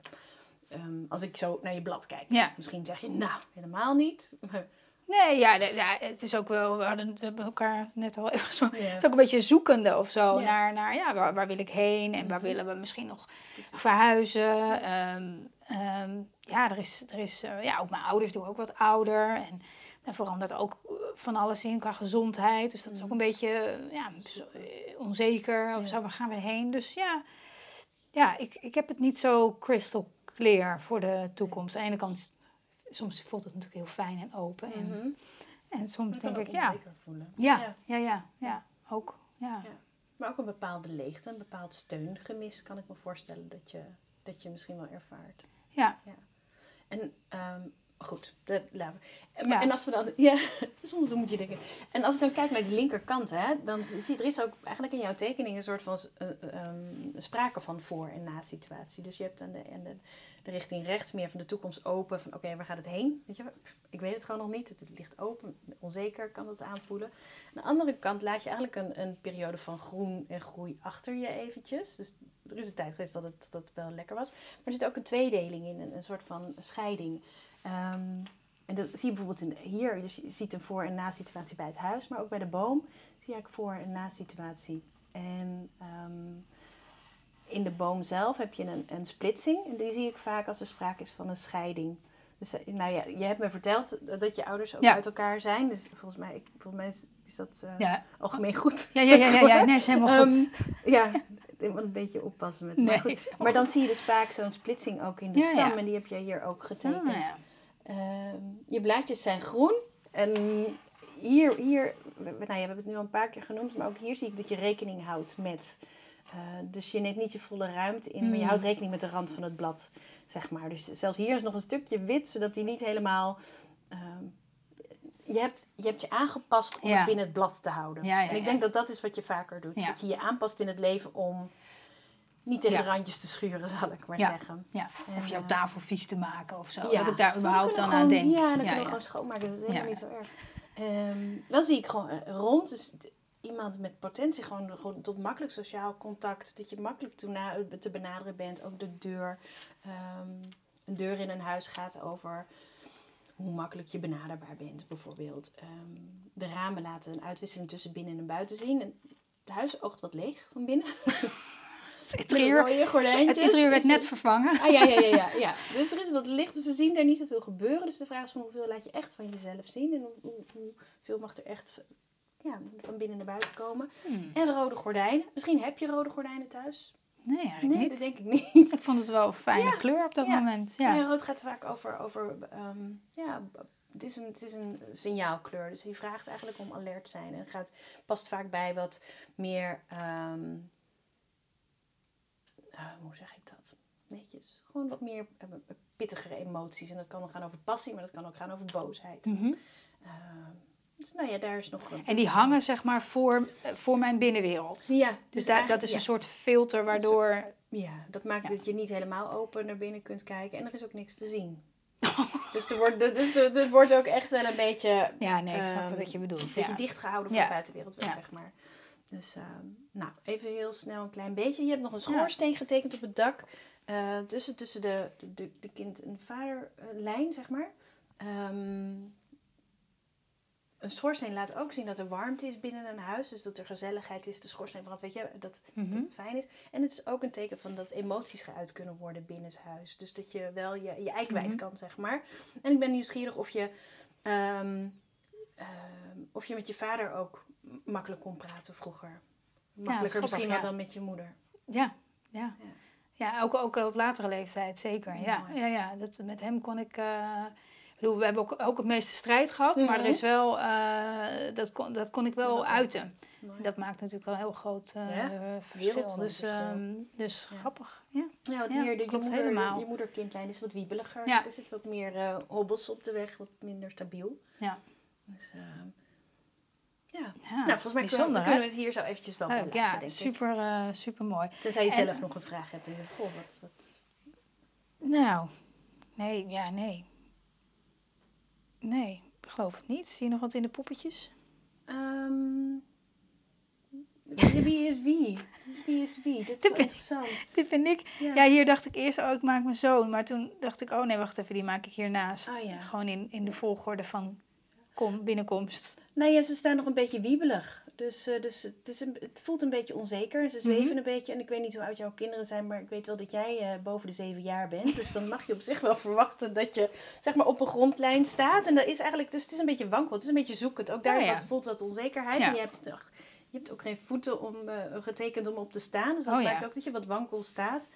Ehm, als ik zo naar je blad kijk. Ja. Misschien zeg je, nou, helemaal niet. Maar, [laughs] Nee, ja, ja, het is ook wel, we, hadden, we hebben elkaar net al even gesproken. Ja. Het is ook een beetje zoekende of zo naar, naar ja, waar, waar wil ik heen en waar Mhm. willen we misschien nog Precies. verhuizen. Ehm, ja, er is, er is eh, ja, ook mijn ouders doen ook wat ouder. En daar verandert ook eh, van alles in qua gezondheid. Dus dat is ook een beetje eh, ja, eh, onzeker. Of Ja. zo, waar gaan we heen? Dus ja, ja ik, ik heb het niet zo crystal clear voor de toekomst. Aan de ene kant, soms voelt het natuurlijk heel fijn en open. En, Mhm. en soms denk ik, ja, ja, Ja. ja, ja, ja, ook. Ja. Ja. Maar ook een bepaalde leegte, een bepaald steungemis kan ik me voorstellen dat je, dat je misschien wel ervaart. Ja. En ehm, goed, dat laten we. En, Ja. en als we dan, ja, [laughs] soms moet je denken. En als ik dan kijk naar die linkerkant, hè, dan zie je, er is ook eigenlijk in jouw tekening een soort van ehm, sprake van voor- en na-situatie. Dus je hebt aan de, aan de, de richting rechts meer van de toekomst open, van oké, waar gaat het heen? Weet je, ik weet het gewoon nog niet, het, het ligt open, onzeker kan het aanvoelen. Aan de andere kant laat je eigenlijk een, een periode van groen en groei achter je eventjes. Dus er is een tijd geweest dat het, dat het wel lekker was. Maar er zit ook een tweedeling in, een, een soort van scheiding. Ehm, en dat zie je bijvoorbeeld in, hier, dus je ziet een voor- en na-situatie bij het huis, maar ook bij de boom zie je eigenlijk voor- en na-situatie. En ehm, in de boom zelf heb je een, een splitsing en die zie ik vaak als er sprake is van een scheiding. Dus eh, nou ja, je hebt me verteld dat je ouders ook Ja. uit elkaar zijn. Dus volgens mij, ik, volgens mij is, is dat eh, Ja. algemeen goed. Ja, ja, ja, ja, ja, [laughs] nee, is helemaal goed. Ehm, ja, ik moet een beetje oppassen met Nee, maar, goed. maar dan goed. zie je dus vaak zo'n splitsing ook in de Ja, stam. ja. En die heb jij hier ook getekend. Ehm, je blaadjes zijn groen. En hier, hier nou, ja, we hebben het nu al een paar keer genoemd, maar ook hier zie ik dat je rekening houdt met. eh, dus je neemt niet je volle ruimte in, maar je Hmm. houdt rekening met de rand van het blad, zeg maar. Dus zelfs hier is nog een stukje wit, zodat die niet helemaal. ehm, je, hebt, je hebt je aangepast om Ja. het binnen het blad te houden. Ja, ja, en ik denk dat dat is wat je vaker doet. Dat je je aanpast in het leven om niet tegen Ja. de randjes te schuren, zal ik maar Ja. zeggen. Ja, of En, jouw eh, tafel vies te maken of zo. dat ik daar überhaupt dan aan denk. Ja, dan ja, kunnen we gewoon schoonmaken. Dat is helemaal niet zo erg. Ehm, dan zie ik gewoon eh, rond. Dus iemand met potentie, gewoon, gewoon tot makkelijk sociaal contact. Dat je makkelijk te, na- te benaderen bent. Ook de deur. Ehm, een deur in een huis gaat over hoe makkelijk je benaderbaar bent, bijvoorbeeld. Ehm, de ramen laten een uitwisseling tussen binnen en buiten zien. En het huis oogt wat leeg van binnen. [laughs] [laughs] Het interieur, het interieur werd net vervangen. Ah ja, ja, ja, ja, ja. [laughs] Dus er is wat licht. Dus we zien daar niet zoveel gebeuren. Dus de vraag is van hoeveel laat je echt van jezelf zien. En hoe, hoe, hoeveel mag er echt ja, van binnen naar buiten komen. Hmm. En rode gordijnen. Misschien heb je rode gordijnen thuis. Nee, eigenlijk Nee, niet. dat denk ik niet. Ik vond het wel een fijne kleur op dat ja. moment. Ja. Rood gaat vaak over, over ehm, ja, het is, een, het is een signaalkleur. Dus hij vraagt eigenlijk om alert zijn. En het gaat, past vaak bij wat meer, ehm, ah, hoe zeg ik dat? Netjes. Gewoon wat meer eh, pittigere emoties. En dat kan dan gaan over passie, maar dat kan ook gaan over boosheid. Mhm. Ehm, dus nou ja, daar is nog een... En die hangen zeg maar voor, eh, voor mijn binnenwereld. Ja, Dus dus dat is ja. een soort filter waardoor... Ja, dat maakt Ja. dat je niet helemaal open naar binnen kunt kijken. En er is ook niks te zien. [laughs] dus er wordt, dus er, er wordt ook echt wel een beetje, Ja, nee, ik snap Ehm, wat je bedoelt. een beetje dichtgehouden voor Ja. de buitenwereld, wel, zeg maar. Dus, ehm, nou, even heel snel een klein beetje. Je hebt nog een schoorsteen getekend op het dak. eh, tussen, tussen de, de, de kind- en vaderlijn, zeg maar. Ehm, een schoorsteen laat ook zien dat er warmte is binnen een huis. Dus dat er gezelligheid is. De schoorsteen brandt, weet je, dat, Mhm. dat het fijn is. En het is ook een teken van dat emoties geuit kunnen worden binnen het huis. Dus dat je wel je, je ei kwijt Mhm. kan, zeg maar. En ik ben nieuwsgierig of je, ehm, ehm, of je met je vader ook makkelijk kon praten vroeger. Makkelijker misschien wel ja. dan met je moeder. Ja, ja. Ja. Ja, ook, ook op latere leeftijd, zeker. Ja, Mooi. ja, ja dat, met hem kon ik... eh, bedoel, we hebben ook, ook het meeste strijd gehad, maar er Mhm. is wel... eh, dat, kon, dat kon ik wel uiten. Mooi. Dat maakt natuurlijk wel een heel groot eh, verschil. Dus, verschil. ehm, dus grappig. Ja. Ja, want hier, de, je, klopt moeder, helemaal. je moeder-kindlijn is wat wiebeliger. Er zit wat meer hobbels op de weg, wat minder stabiel. Ja. Dus, ehm, ja. Ja, nou, volgens mij kunnen, we- kunnen het hier zo eventjes wel Leuk, laten, ja, super, eh, super mooi. Tenzij je En- zelf nog een vraag hebt. En je zegt, goh, wat... wat... Nou, nee, ja, nee. Nee, ik geloof het niet. Zie je nog wat in de poppetjes? Ehm, wie, is wie? Wie is wie? Dit is Dit wel ben- interessant. [laughs] Dit ben ik. Ja. Ja, hier dacht ik eerst, oh, ik maak mijn zoon. Maar toen dacht ik, oh nee, wacht even, die maak ik hiernaast. Oh, ja. Gewoon in, in de volgorde van kom, binnenkomst. Nee, ja, ze staan nog een beetje wiebelig. Dus, eh, dus het, is een, het voelt een beetje onzeker. Mhm. Ze zweven een beetje. En ik weet niet hoe oud jouw kinderen zijn, maar ik weet wel dat jij eh, boven de zeven jaar bent. Dus dan mag je op zich wel verwachten dat je zeg maar, op een grondlijn staat. En dat is eigenlijk, dus het is een beetje wankel. Het is een beetje zoekend. Ook daar Ja, ja. wat, voelt wat onzekerheid. En je hebt, ach, je hebt ook geen voeten om, eh, getekend om op te staan. Dus dat Oh, maakt ook dat je wat wankel staat.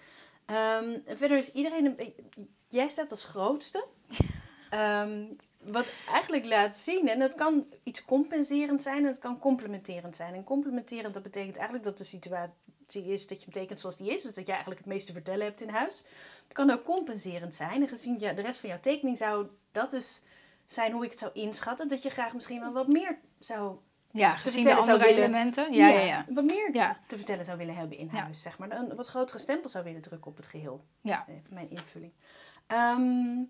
Ehm, en verder is iedereen een beetje... Jij staat als grootste. [laughs] Ehm, wat eigenlijk laat zien, en dat kan iets compenserend zijn en het kan complementerend zijn. En complementerend, dat betekent eigenlijk dat de situatie is dat je betekent zoals die is. Dus dat je eigenlijk het meeste te vertellen hebt in huis. Het kan ook compenserend zijn. En gezien ja, de rest van jouw tekening zou dat dus zijn hoe ik het zou inschatten. Dat je graag misschien wel wat meer zou... Ja, gezien de andere elementen. Ja, ja, ja. Wat meer Ja, te vertellen zou willen hebben in huis, zeg maar. Een wat grotere stempel zou willen drukken op het geheel. ja. Even mijn invulling. Ehm,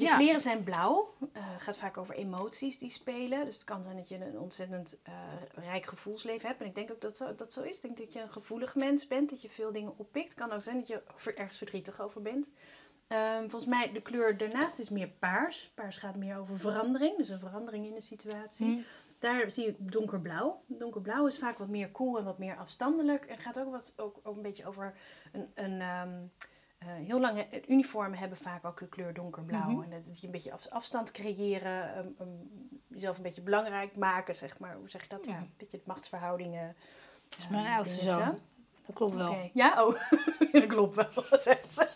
je Ja. kleren zijn blauw. Het gaat vaak over emoties die spelen. Dus het kan zijn dat je een ontzettend eh, rijk gevoelsleven hebt. En ik denk ook dat zo, dat zo is. Ik denk dat je een gevoelig mens bent. Dat je veel dingen oppikt. Het kan ook zijn dat je ergens verdrietig over bent. Ehm, volgens mij, de kleur daarnaast is meer paars. Paars gaat meer over verandering. Dus een verandering in de situatie. Hm. Daar zie ik donkerblauw. Donkerblauw is vaak wat meer cool en wat meer afstandelijk. En gaat ook, wat, ook, ook een beetje over een... een ehm, eh, heel lang, he- uniformen hebben vaak ook de kleur donkerblauw. Mhm. En dat je een beetje af- afstand creëren, ehm, ehm, jezelf een beetje belangrijk maken, zeg maar. Hoe zeg je dat? Ja. Een beetje machtsverhoudingen. Dat is mijn eh, oudste dingen zo. zoon. Dat klopt wel. Ja, oh, [laughs] dat klopt wel, [laughs] zegt ze. [laughs]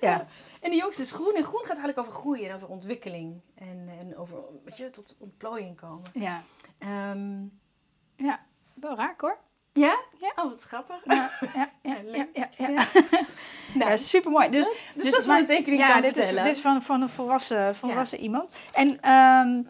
Ja. En de jongste is groen. En groen gaat eigenlijk over groeien en over ontwikkeling. En, en over, weet je, tot ontplooiing komen. Ja. Ehm, ja, wel raak hoor. Ja? Ja. Oh, wat grappig. Ja, ja, ja, [laughs] ja, ja, ja. Ja, super mooi. Dus, Dus, dat is wat een tekening ja, kan dit is, vertellen. dit is van, van een volwassen, volwassen iemand. En, ehm,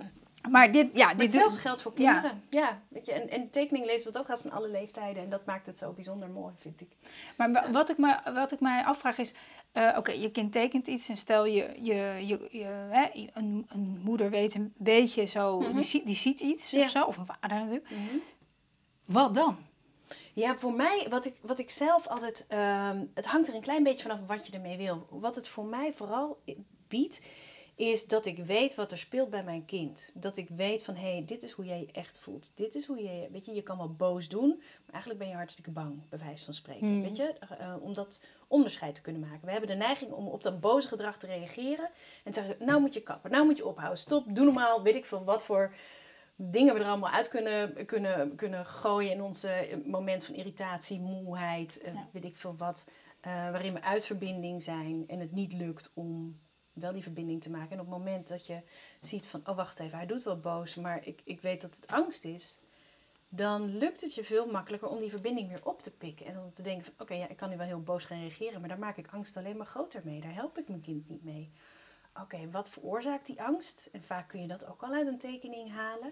maar dit, ja, dit hetzelfde geldt voor kinderen. Ja. weet je, en, en tekening leest wat ook gaat van alle leeftijden. En dat maakt het zo bijzonder mooi, vind ik. Maar wa- wat ik, me, wat ik mij afvraag is, eh, oké, je kind tekent iets en stel je, je, je, je hè, een, een moeder weet een beetje zo, die, ziet, die ziet iets of zo, of een vader natuurlijk. Wat dan? Ja, voor mij, wat ik, wat ik zelf altijd... ehm, het hangt er een klein beetje vanaf wat je ermee wil. Wat het voor mij vooral biedt, is dat ik weet wat er speelt bij mijn kind. Dat ik weet van, hé, hey, dit is hoe jij je echt voelt. Dit is hoe je... Weet je, je kan wel boos doen, maar eigenlijk ben je hartstikke bang, bij wijze van spreken. Hmm. Weet je, eh, om dat onderscheid te kunnen maken. We hebben de neiging om op dat boze gedrag te reageren. En te zeggen, nou moet je kappen, nou moet je ophouden. Stop, doe normaal, weet ik veel wat voor dingen we er allemaal uit kunnen, kunnen, kunnen gooien in onze eh, moment van irritatie, moeheid, eh, Ja. weet ik veel wat. eh, waarin we uit verbinding zijn en het niet lukt om wel die verbinding te maken. En op het moment dat je ziet van, oh wacht even, hij doet wel boos, maar ik, ik weet dat het angst is. Dan lukt het je veel makkelijker om die verbinding weer op te pikken. En om te denken van, oké, ja, ik kan nu wel heel boos gaan reageren, maar daar maak ik angst alleen maar groter mee. Daar help ik mijn kind niet mee. Oké, wat veroorzaakt die angst? En vaak kun je dat ook al uit een tekening halen.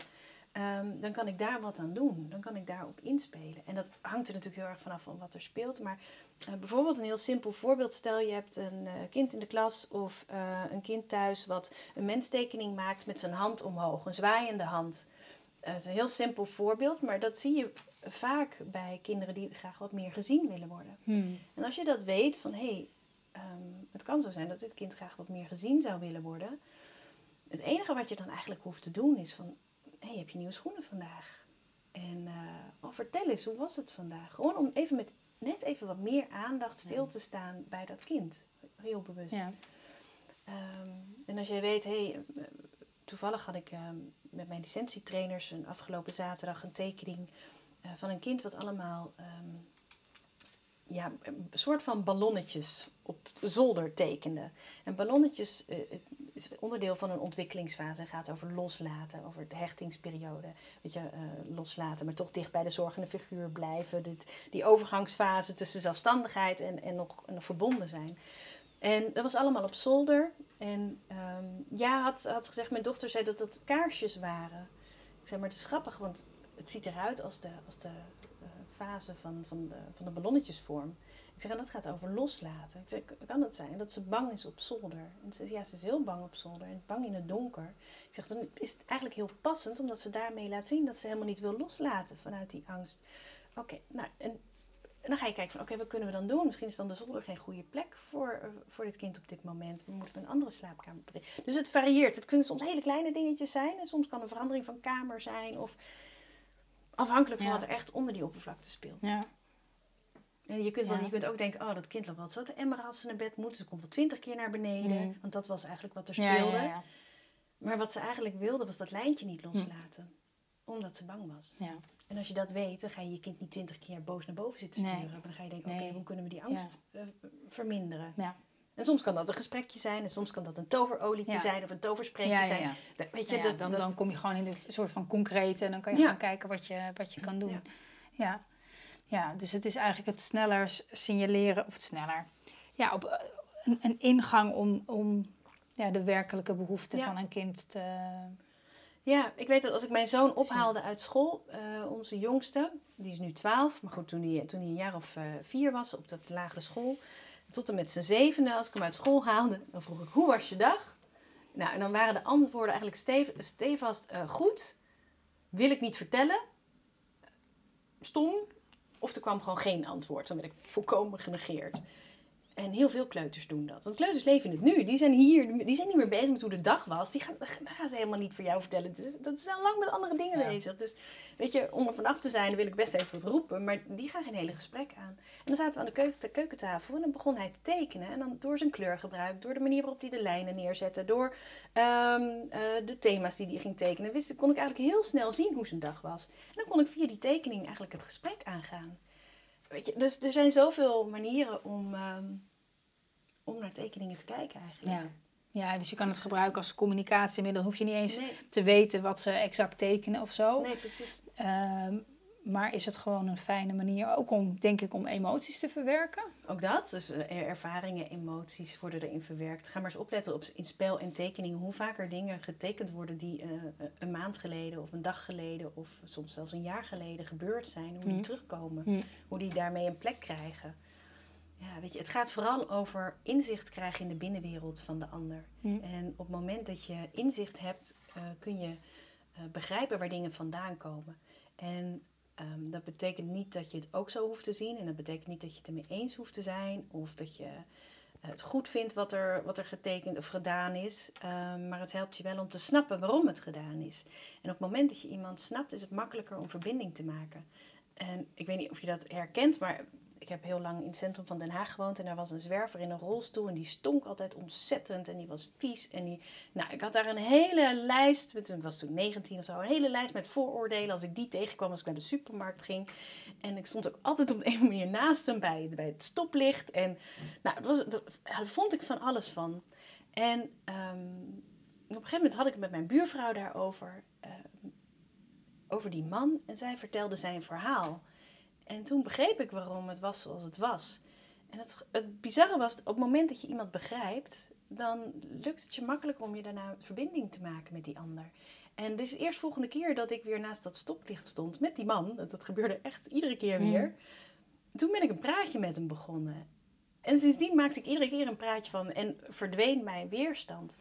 Ehm, dan kan ik daar wat aan doen. Dan kan ik daarop inspelen. En dat hangt er natuurlijk heel erg vanaf van wat er speelt. Maar eh, bijvoorbeeld een heel simpel voorbeeld. Stel je hebt een eh, kind in de klas of eh, een kind thuis wat een menstekening maakt met zijn hand omhoog. Een zwaaiende hand. Het is een heel simpel voorbeeld, maar dat zie je vaak bij kinderen die graag wat meer gezien willen worden. Hmm. En als je dat weet van hé, hey, ehm, het kan zo zijn dat dit kind graag wat meer gezien zou willen worden. Het enige wat je dan eigenlijk hoeft te doen is van hé, hey, heb je nieuwe schoenen vandaag? En oh, vertel eens, hoe was het vandaag? Gewoon om even met net even wat meer aandacht stil te staan bij dat kind. Heel bewust. Ja. Ehm, en als jij weet, hé, hey, eh, toevallig had ik ehm, met mijn licentietrainers een afgelopen zaterdag een tekening eh, van een kind wat allemaal ja, een soort van ballonnetjes op de zolder tekende. En ballonnetjes het is onderdeel van een ontwikkelingsfase en gaat over loslaten, over de hechtingsperiode. Weet je, eh, loslaten, maar toch dicht bij de zorgende figuur blijven. Dit, die overgangsfase tussen zelfstandigheid en, en, nog, nog verbonden zijn. En dat was allemaal op zolder. En ehm, ja, had, had gezegd, mijn dochter zei dat dat kaarsjes waren. Ik zei, maar het is grappig, want het ziet eruit als de, als de uh, fase van, van, de, van de ballonnetjesvorm. Ik zeg, en dat gaat over loslaten. Ik zeg, kan het zijn dat ze bang is op zolder? En ze ja, ze is heel bang op zolder en bang in het donker. Ik zeg, dan is het eigenlijk heel passend, omdat ze daarmee laat zien dat ze helemaal niet wil loslaten vanuit die angst. Oké, nou, en dan ga je kijken van, oké, wat kunnen we dan doen? Misschien is dan de zolder geen goede plek voor, uh, voor dit kind op dit moment. We moeten we een andere slaapkamer brengen. Dus het varieert. Het kunnen soms hele kleine dingetjes zijn. En soms kan een verandering van kamer zijn. Of afhankelijk van Ja. wat er echt onder die oppervlakte speelt. Ja. En je kunt, wel, Ja. je kunt ook denken, oh, dat kind loopt wel zo te emmeren als ze naar bed moet. Ze komt wel twintig keer naar beneden. Mm. Want dat was eigenlijk wat er speelde. Maar wat ze eigenlijk wilde, was dat lijntje niet loslaten. Omdat ze bang was. Ja. En als je dat weet, dan ga je je kind niet twintig keer boos naar boven zitten Nee. sturen. Maar dan ga je denken, oké, hoe kunnen we die angst eh, verminderen? Ja. En soms kan dat een gesprekje zijn. En soms kan dat een toverolietje Ja. zijn of een toverspreekje Ja, ja, zijn. Weet je, dat, dan, dat, dan kom je gewoon in dit soort van concrete en dan kan je gaan kijken wat je, wat je kan doen. Ja. Ja. dus het is eigenlijk het sneller signaleren, of het sneller, ja, op eh, een, een ingang om, om ja, de werkelijke behoeften van een kind te. Ja, ik weet dat als ik mijn zoon ophaalde uit school, eh, onze jongste, die is nu 12, maar goed, toen hij, toen hij een jaar of eh, vier was op de, op de lagere school, tot en met zijn zevende, als ik hem uit school haalde, dan vroeg ik, hoe was je dag? Nou, en dan waren de antwoorden eigenlijk stev, stevast eh, goed, wil ik niet vertellen, stom, of er kwam gewoon geen antwoord. Dan werd ik volkomen genegeerd. En heel veel kleuters doen dat. Want kleuters leven in het nu. Die zijn hier, die zijn niet meer bezig met hoe de dag was. Die gaan, daar gaan ze helemaal niet voor jou vertellen. Dus Dat zijn al lang met andere dingen Ja. bezig. Dus weet je, om er vanaf te zijn, wil ik best even wat roepen. Maar die gaan geen hele gesprek aan. En dan zaten we aan de, keuken, de keukentafel en dan begon hij te tekenen. En dan door zijn kleurgebruik, door de manier waarop hij de lijnen neerzette, door ehm, eh, de thema's die hij ging tekenen, wist, kon ik eigenlijk heel snel zien hoe zijn dag was. En dan kon ik via die tekening eigenlijk het gesprek aangaan. Weet je, dus er zijn zoveel manieren om, ehm, om naar tekeningen te kijken eigenlijk. Ja. ja, dus je kan het gebruiken als communicatiemiddel. hoef je niet eens Nee, te weten wat ze exact tekenen of zo. nee, precies. Ehm, maar is het gewoon een fijne manier, ook om, denk ik, om emoties te verwerken? Ook dat, dus eh, ervaringen, emoties worden erin verwerkt. Ga maar eens opletten op, in spel en tekeningen hoe vaker dingen getekend worden die eh, een maand geleden of een dag geleden of soms zelfs een jaar geleden gebeurd zijn. Hoe die Mhm. terugkomen, Mhm. hoe die daarmee een plek krijgen. Ja, weet je, het gaat vooral over inzicht krijgen in de binnenwereld van de ander. Mhm. En op het moment dat je inzicht hebt, eh, kun je eh, begrijpen waar dingen vandaan komen. En ehm, dat betekent niet dat je het ook zo hoeft te zien. En dat betekent niet dat je het ermee eens hoeft te zijn. Of dat je eh, het goed vindt wat er, wat er getekend of gedaan is. Ehm, maar het helpt je wel om te snappen waarom het gedaan is. En op het moment dat je iemand snapt, is het makkelijker om verbinding te maken. En ik weet niet of je dat herkent, maar ik heb heel lang in het centrum van Den Haag gewoond. En daar was een zwerver in een rolstoel. En die stonk altijd ontzettend. En die was vies. En die, nou, ik had daar een hele lijst. met- was toen 19 of zo. Een hele lijst met vooroordelen. Als ik die tegenkwam als ik naar de supermarkt ging. En ik stond ook altijd op de een manier naast hem bij, bij het stoplicht. En nou, dat, daar vond ik van alles van. En ehm, op een gegeven moment had ik het met mijn buurvrouw daarover. ehm, over die man. En zij vertelde zijn verhaal. En toen begreep ik waarom het was zoals het was. En het, het bizarre was, op het moment dat je iemand begrijpt, dan lukt het je makkelijker om je daarna verbinding te maken met die ander. En dus de eerstvolgende keer dat ik weer naast dat stoplicht stond met die man, dat, gebeurde echt iedere keer Mm. weer, toen ben ik een praatje met hem begonnen. En sindsdien maakte ik iedere keer een praatje van en verdween mijn weerstand.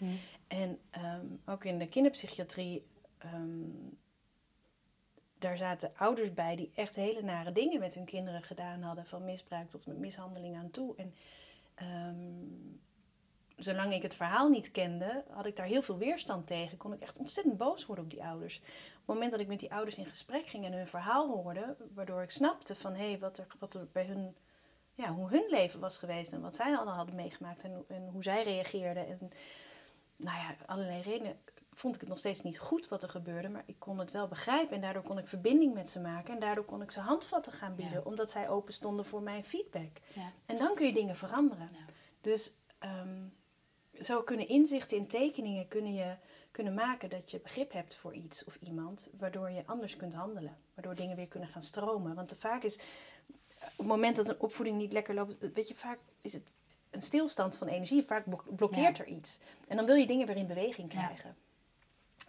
En ehm, ook in de kinderpsychiatrie, ehm, daar zaten ouders bij die echt hele nare dingen met hun kinderen gedaan hadden. Van misbruik tot met mishandeling aan toe. En ehm, zolang ik het verhaal niet kende, had ik daar heel veel weerstand tegen. Kon ik echt ontzettend boos worden op die ouders. Op het moment dat ik met die ouders in gesprek ging en hun verhaal hoorde, waardoor ik snapte van hé, hey, wat, er, wat er bij hun, ja, hoe hun leven was geweest en wat zij allemaal hadden meegemaakt en, en hoe zij reageerden. En nou ja, allerlei redenen vond ik het nog steeds niet goed wat er gebeurde, maar ik kon het wel begrijpen en daardoor kon ik verbinding met ze maken en daardoor kon ik ze handvatten gaan bieden, omdat zij open stonden voor mijn feedback. Ja. En dan kun je dingen veranderen. Ja. Dus ehm, zo kunnen inzichten in tekeningen kunnen je kunnen maken dat je begrip hebt voor iets of iemand, waardoor je anders kunt handelen, waardoor dingen weer kunnen gaan stromen. Want vaak is op het moment dat een opvoeding niet lekker loopt, weet je, vaak is het een stilstand van energie, vaak blok- blokkeert er iets. En dan wil je dingen weer in beweging krijgen.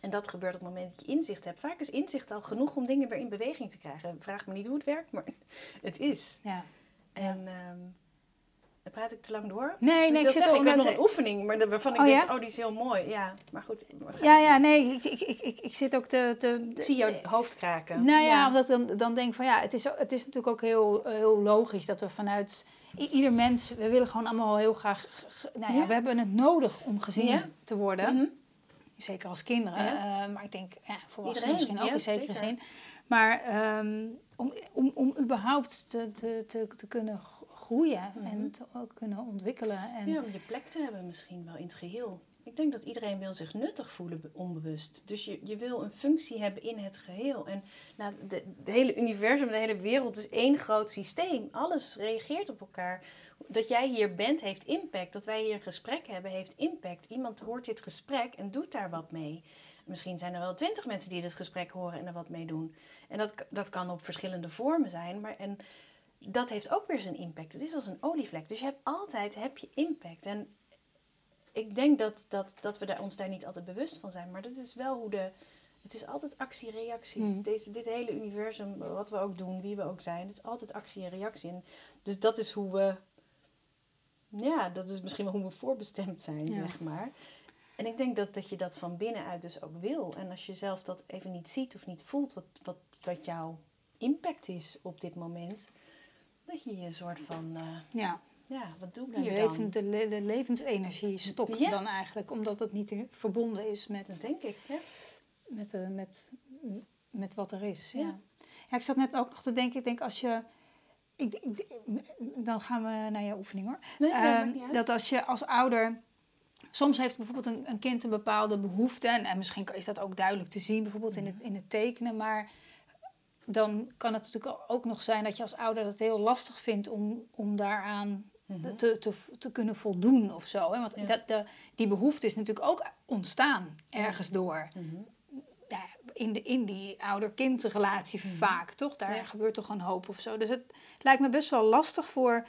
En dat gebeurt op het moment dat je inzicht hebt. Vaak is inzicht al genoeg om dingen weer in beweging te krijgen. Vraag me niet hoe het werkt, maar [laughs] het is. Ja. En ehm, dan praat ik te lang door. Nee, nee, ik, zit zeggen, ik heb nog een oefening, maar waarvan ik Oh, denk, ja? oh, die is heel mooi. Ja, maar goed. Ja, ja, nee, ik, ik, ik, ik, ik zit ook te... te Ik zie jouw hoofd kraken. Nou ja, omdat ik dan, dan denk ik van ja, het is, het is natuurlijk ook heel, heel logisch dat we vanuit ieder mens, we willen gewoon allemaal heel graag, nou ja, Ja. we hebben het nodig om gezien te worden. Mhm. Zeker als kinderen, Ja. eh, maar ik denk ja, volwassenen Iedereen, misschien ook in zekere zeker. zin. Maar ehm, om, om, om überhaupt te, te, te, te kunnen groeien Mhm. en te ook kunnen ontwikkelen. En, Ja, om je plek te hebben misschien wel in het geheel. Ik denk dat iedereen wil zich nuttig voelen, be- onbewust. Dus je, je wil een functie hebben in het geheel. En nou, de, de hele universum, de hele wereld is één groot systeem. Alles reageert op elkaar. Dat jij hier bent, heeft impact. Dat wij hier een gesprek hebben, heeft impact. Iemand hoort dit gesprek en doet daar wat mee. Misschien zijn er wel twintig mensen die dit gesprek horen en er wat mee doen. En dat, dat kan op verschillende vormen zijn. Maar en dat heeft ook weer zijn impact. Het is als een olievlek. Dus je hebt altijd heb je impact. En ik denk dat, dat, dat we daar, ons daar niet altijd bewust van zijn. Maar dat is wel hoe de... Het is altijd actie-reactie. Hmm. Deze, dit hele universum, wat we ook doen, wie we ook zijn. Het is altijd actie en reactie. En dus dat is hoe we... Ja, dat is misschien wel hoe we voorbestemd zijn, Ja. zeg maar. En ik denk dat, dat je dat van binnenuit dus ook wil. En als je zelf dat even niet ziet of niet voelt, wat, wat, wat jouw impact is op dit moment... Dat je je soort van... eh, ja, ja, wat doe ik de, hier leven, dan? de, de levensenergie stopt Ja. dan eigenlijk, omdat het niet verbonden is met... Dat denk ik, ja. met, eh, met, met wat er is. Ja. Ja. Ja. ik zat net ook nog te denken, ik denk als je. Ik, ik, dan gaan we naar je oefening hoor. Nee, Ehm, dat als je als ouder. Soms heeft bijvoorbeeld een, een kind een bepaalde behoefte. En, en misschien is dat ook duidelijk te zien, bijvoorbeeld in het, in het tekenen. Maar dan kan het natuurlijk ook nog zijn dat je als ouder dat heel lastig vindt om, om daaraan. Te, te, te kunnen voldoen of zo. Hè? Want Ja. dat, de, die behoefte is natuurlijk ook ontstaan ergens door Mhm. ja, in, de, in die ouder-kindrelatie vaak, toch? Daar Mhm. Ja. gebeurt toch een hoop of zo. Dus het lijkt me best wel lastig voor,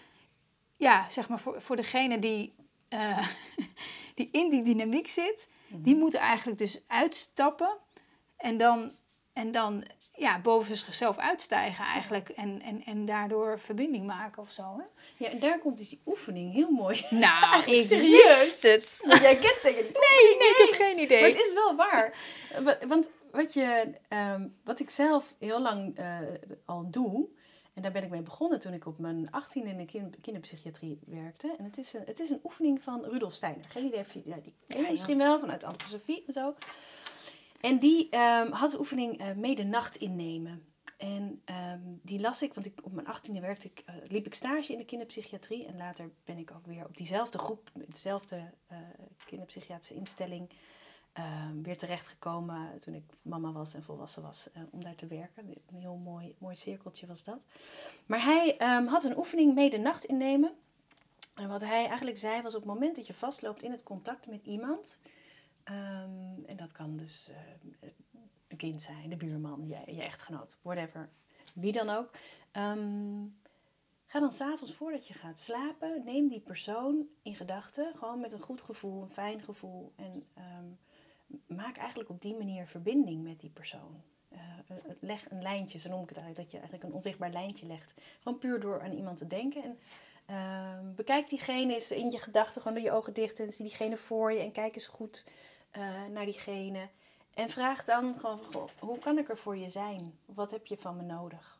ja, zeg maar, voor, voor degene die, eh, [laughs] die in die dynamiek zit. Mhm. Die moeten eigenlijk dus uitstappen en dan, en dan ja, boven zichzelf uitstijgen eigenlijk. En, en, en daardoor verbinding maken of zo. Hè? Ja, en daar komt dus die oefening heel mooi. Nou, [laughs] ik serieus? wist het. Want jij kent zeker niet. [laughs] Nee, nee, ik heb geen idee. Maar het is wel waar. Wa- Want wat, je, ehm, wat ik zelf heel lang eh, al doe, en daar ben ik mee begonnen toen ik op mijn 18 in de kin- kinderpsychiatrie werkte. En het is, een, het is een oefening van Rudolf Steiner. Geen idee of je ja, die ken je ja. misschien wel vanuit antroposofie en zo. En die ehm, had de oefening eh mee de nacht innemen. En ehm, die las ik, want ik, op mijn 18e werkte ik, eh, liep ik stage in de kinderpsychiatrie. En later ben ik ook weer op diezelfde groep, met dezelfde eh, kinderpsychiatrische instelling, ehm, weer terechtgekomen toen ik mama was en volwassen was om daar te werken. Een heel mooi, mooi cirkeltje was dat. Maar hij had een oefening mee de nacht innemen. En wat hij eigenlijk zei was op het moment dat je vastloopt in het contact met iemand. Ehm, en dat kan dus eh, een kind zijn, de buurman, je, je echtgenoot, whatever. Wie dan ook. Ehm, ga dan s'avonds voordat je gaat slapen, neem die persoon in gedachten. Gewoon met een goed gevoel, een fijn gevoel. En ehm, maak eigenlijk op die manier verbinding met die persoon. Eh, eh, leg een lijntje, zo noem ik het eigenlijk, dat je eigenlijk een onzichtbaar lijntje legt. Gewoon puur door aan iemand te denken. En bekijk diegene eens in je gedachten, gewoon door je ogen dicht. En zie diegene voor je en kijk eens goed eh, naar diegene. En vraag dan gewoon, goh, hoe kan ik er voor je zijn? Wat heb je van me nodig?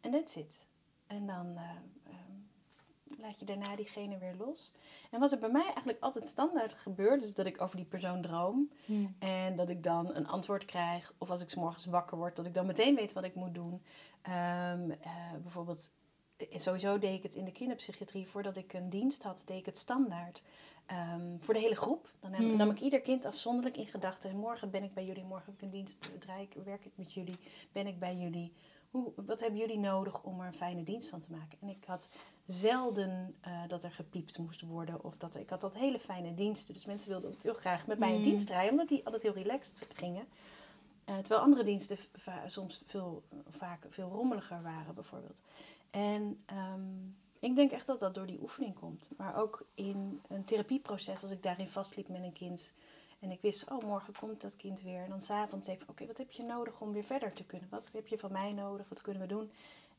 En that's it. En dan eh, ehm, laat je daarna diegene weer los. En wat er bij mij eigenlijk altijd standaard gebeurt, is dat ik over die persoon droom. Hmm. En dat ik dan een antwoord krijg. Of als ik 's morgens wakker word, dat ik dan meteen weet wat ik moet doen. Ehm, eh, bijvoorbeeld, sowieso deed ik het in de kinderpsychiatrie. Voordat ik een dienst had, deed ik het standaard. Ehm, voor de hele groep. Dan heb, Hmm. nam ik ieder kind afzonderlijk in gedachten. Morgen ben ik bij jullie, morgen heb ik een dienst, draai ik, werk ik met jullie, ben ik bij jullie. Hoe, wat hebben jullie nodig om er een fijne dienst van te maken? En ik had zelden eh, dat er gepiept moest worden. Of dat ik had dat hele fijne diensten. Dus mensen wilden ook heel graag met mij een Mm. dienst draaien. Omdat die altijd heel relaxed gingen. Eh, terwijl andere diensten soms veel, vaak veel rommeliger waren bijvoorbeeld. En ehm, ik denk echt dat dat door die oefening komt. Maar ook in een therapieproces, als ik daarin vastliep met een kind... En ik wist, oh, morgen komt dat kind weer. En dan s'avonds even, oké, wat heb je nodig om weer verder te kunnen? Wat heb je van mij nodig? Wat kunnen we doen?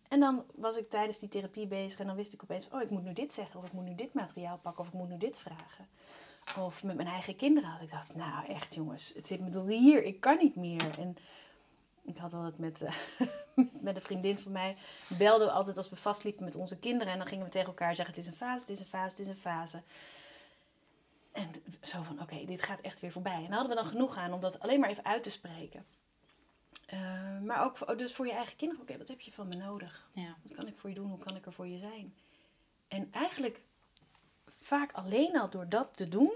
En dan was ik tijdens die therapie bezig en dan wist ik opeens, oh, ik moet nu dit zeggen, of ik moet nu dit materiaal pakken, of ik moet nu dit vragen. Of met mijn eigen kinderen, als ik dacht, nou echt jongens, het zit me tot hier, ik kan niet meer. En ik had altijd met, eh, [laughs] met een vriendin van mij, belden we altijd als we vastliepen met onze kinderen. En dan gingen we tegen elkaar zeggen, het is een fase, het is een fase, het is een fase. En zo van, oké, dit gaat echt weer voorbij. En daar hadden we dan genoeg aan om dat alleen maar even uit te spreken. Eh, maar ook voor, dus voor je eigen kinderen, oké, wat heb je van me nodig? Ja. Wat kan ik voor je doen? Hoe kan ik er voor je zijn? En eigenlijk vaak alleen al door dat te doen,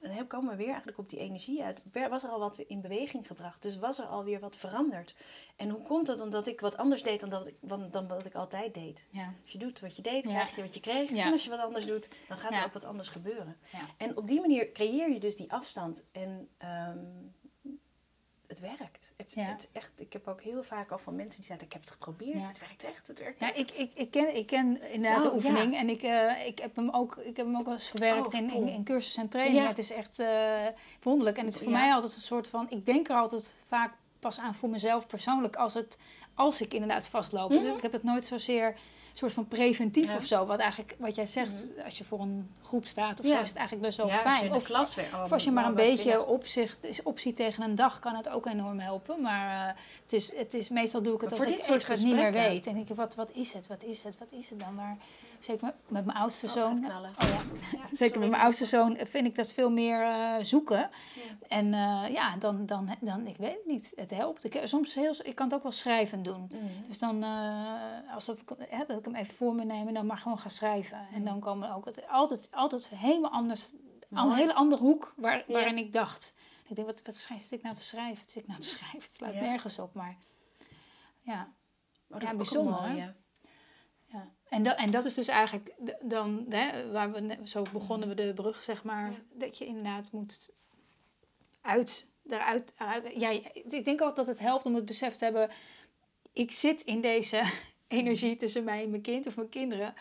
dan heb- komen we weer eigenlijk op die energie uit. Was er al wat in beweging gebracht? Dus was er alweer wat veranderd? En hoe komt dat? Omdat ik wat anders deed dan, dat ik, dan, dan wat ik altijd deed. Ja. Als je doet wat je deed, Ja. krijg je wat je kreeg. Ja. En als je wat anders doet, dan gaat er ook wat anders gebeuren. Ja. En op die manier creëer je dus die afstand. En ehm, het werkt. Het, Ja. het echt, ik heb ook heel vaak al van mensen die zeiden, ik heb het geprobeerd. Ja. Het werkt echt, het werkt Ja, echt. ik, ik, ik, ken, ik ken inderdaad Oh, de oefening ja. en ik, eh, ik, heb hem ook, ik heb hem ook wel eens verwerkt Oh, in, in, in cursussen en trainingen. Ja. Het is echt eh, wonderlijk en het is voor mij altijd een soort van, ik denk er altijd vaak pas aan voor mezelf persoonlijk als, het, als ik inderdaad vastloop. Dus Mhm. ik heb het nooit zozeer soort van preventief Ja. of zo. Wat eigenlijk, wat jij zegt, als je voor een groep staat of Ja. zo, is het eigenlijk best wel ja, fijn. Of, klas weer. oh, of als je maar een beetje opzicht, optie tegen een dag, kan het ook enorm helpen. Maar eh, het is, het is, meestal doe ik het Maar als ik even het niet meer weet. En denk ik, wat, wat is het, wat is het, wat is het dan? Maar zeker met, met mijn oudste Oh, zoon... Oh ja, [laughs] zeker sorry. met mijn oudste zoon vind ik dat veel meer eh, zoeken. En eh, ja, dan, dan, dan, ik weet het niet, het helpt. Ik, soms heel, ik kan het ook wel schrijven doen. Mm. Dus dan, eh, alsof ik, hè, dat ik hem even voor me neem en dan maar gewoon ga schrijven. En dan komen ook het, altijd, altijd helemaal anders, een hele andere hoek waar, waarin ik dacht. Ik denk, wat, wat schrijf, zit ik nou te schrijven? Wat zit ik nou te [laughs] schrijven? Het slaat nergens op, maar ja. Oh, dat Ja, is bijzonder, hè? En, dat, en dat is dus eigenlijk dan, hè, waar we net- zo begonnen we de brug, zeg maar, Ja. dat je inderdaad moet uit, eruit, eruit. Ja, ik denk ook dat het helpt om het besef te hebben, ik zit in deze [laughs] energie tussen mij en mijn kind of mijn kinderen.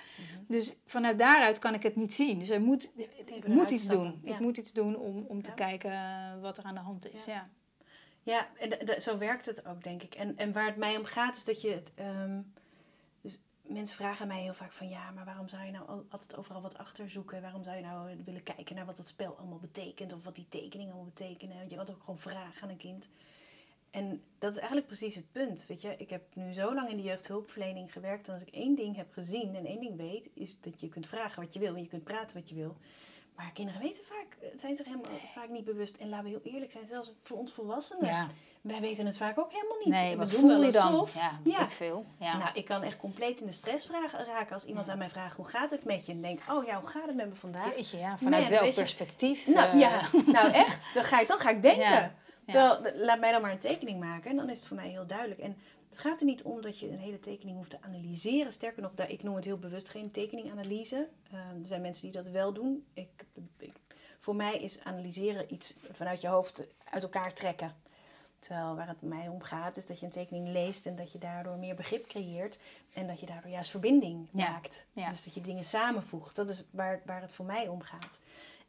Dus vanuit daaruit kan ik het niet zien. Dus er moet, ik moet iets doen. ja. Ik moet iets doen om, om te Ja. kijken eh, wat er aan de hand is. Ja. Ja, en d- d- zo werkt het ook, denk ik. En, en waar het mij om gaat, is dat je... ehm, mensen vragen mij heel vaak van... Ja, maar waarom zou je nou al- altijd overal wat achter zoeken? Waarom zou je nou willen kijken naar wat dat spel allemaal betekent? Of wat die tekeningen allemaal betekenen? Want je wilt ook gewoon vragen aan een kind. En dat is eigenlijk precies het punt, weet je. Ik heb nu zo lang in de jeugdhulpverlening gewerkt... en als ik één ding heb gezien en één ding weet... is dat je kunt vragen wat je wil en je kunt praten wat je wil... Maar kinderen weten vaak, eh, zijn zich helemaal vaak niet bewust. En laten we heel eerlijk zijn, zelfs voor ons volwassenen. ja. Wij weten het vaak ook helemaal niet. Nee, We wat doen voel je dan? Ja, Ja. ik veel. Ja. Nou, ik kan echt compleet in de stress vragen, raken als iemand Ja. aan mij vraagt hoe gaat het met je. En denk, oh ja, hoe gaat het met me vandaag? Jeetje, ja, vanuit welk perspectief? Nou eh, ja, [laughs] nou echt, dan ga ik, dan ga ik denken. Terwijl, laat mij dan maar een tekening maken en dan is het voor mij heel duidelijk. En het gaat er niet om dat je een hele tekening hoeft te analyseren. Sterker nog, ik noem het heel bewust geen tekeninganalyse. Ehm, er zijn mensen die dat wel doen. Ik, ik, voor mij is analyseren iets vanuit je hoofd uit elkaar trekken. Terwijl waar het mij om gaat, is dat je een tekening leest en dat je daardoor meer begrip creëert. En dat je daardoor juist verbinding Ja, maakt. ja. Dus dat je dingen samenvoegt. Dat is waar, waar het voor mij om gaat.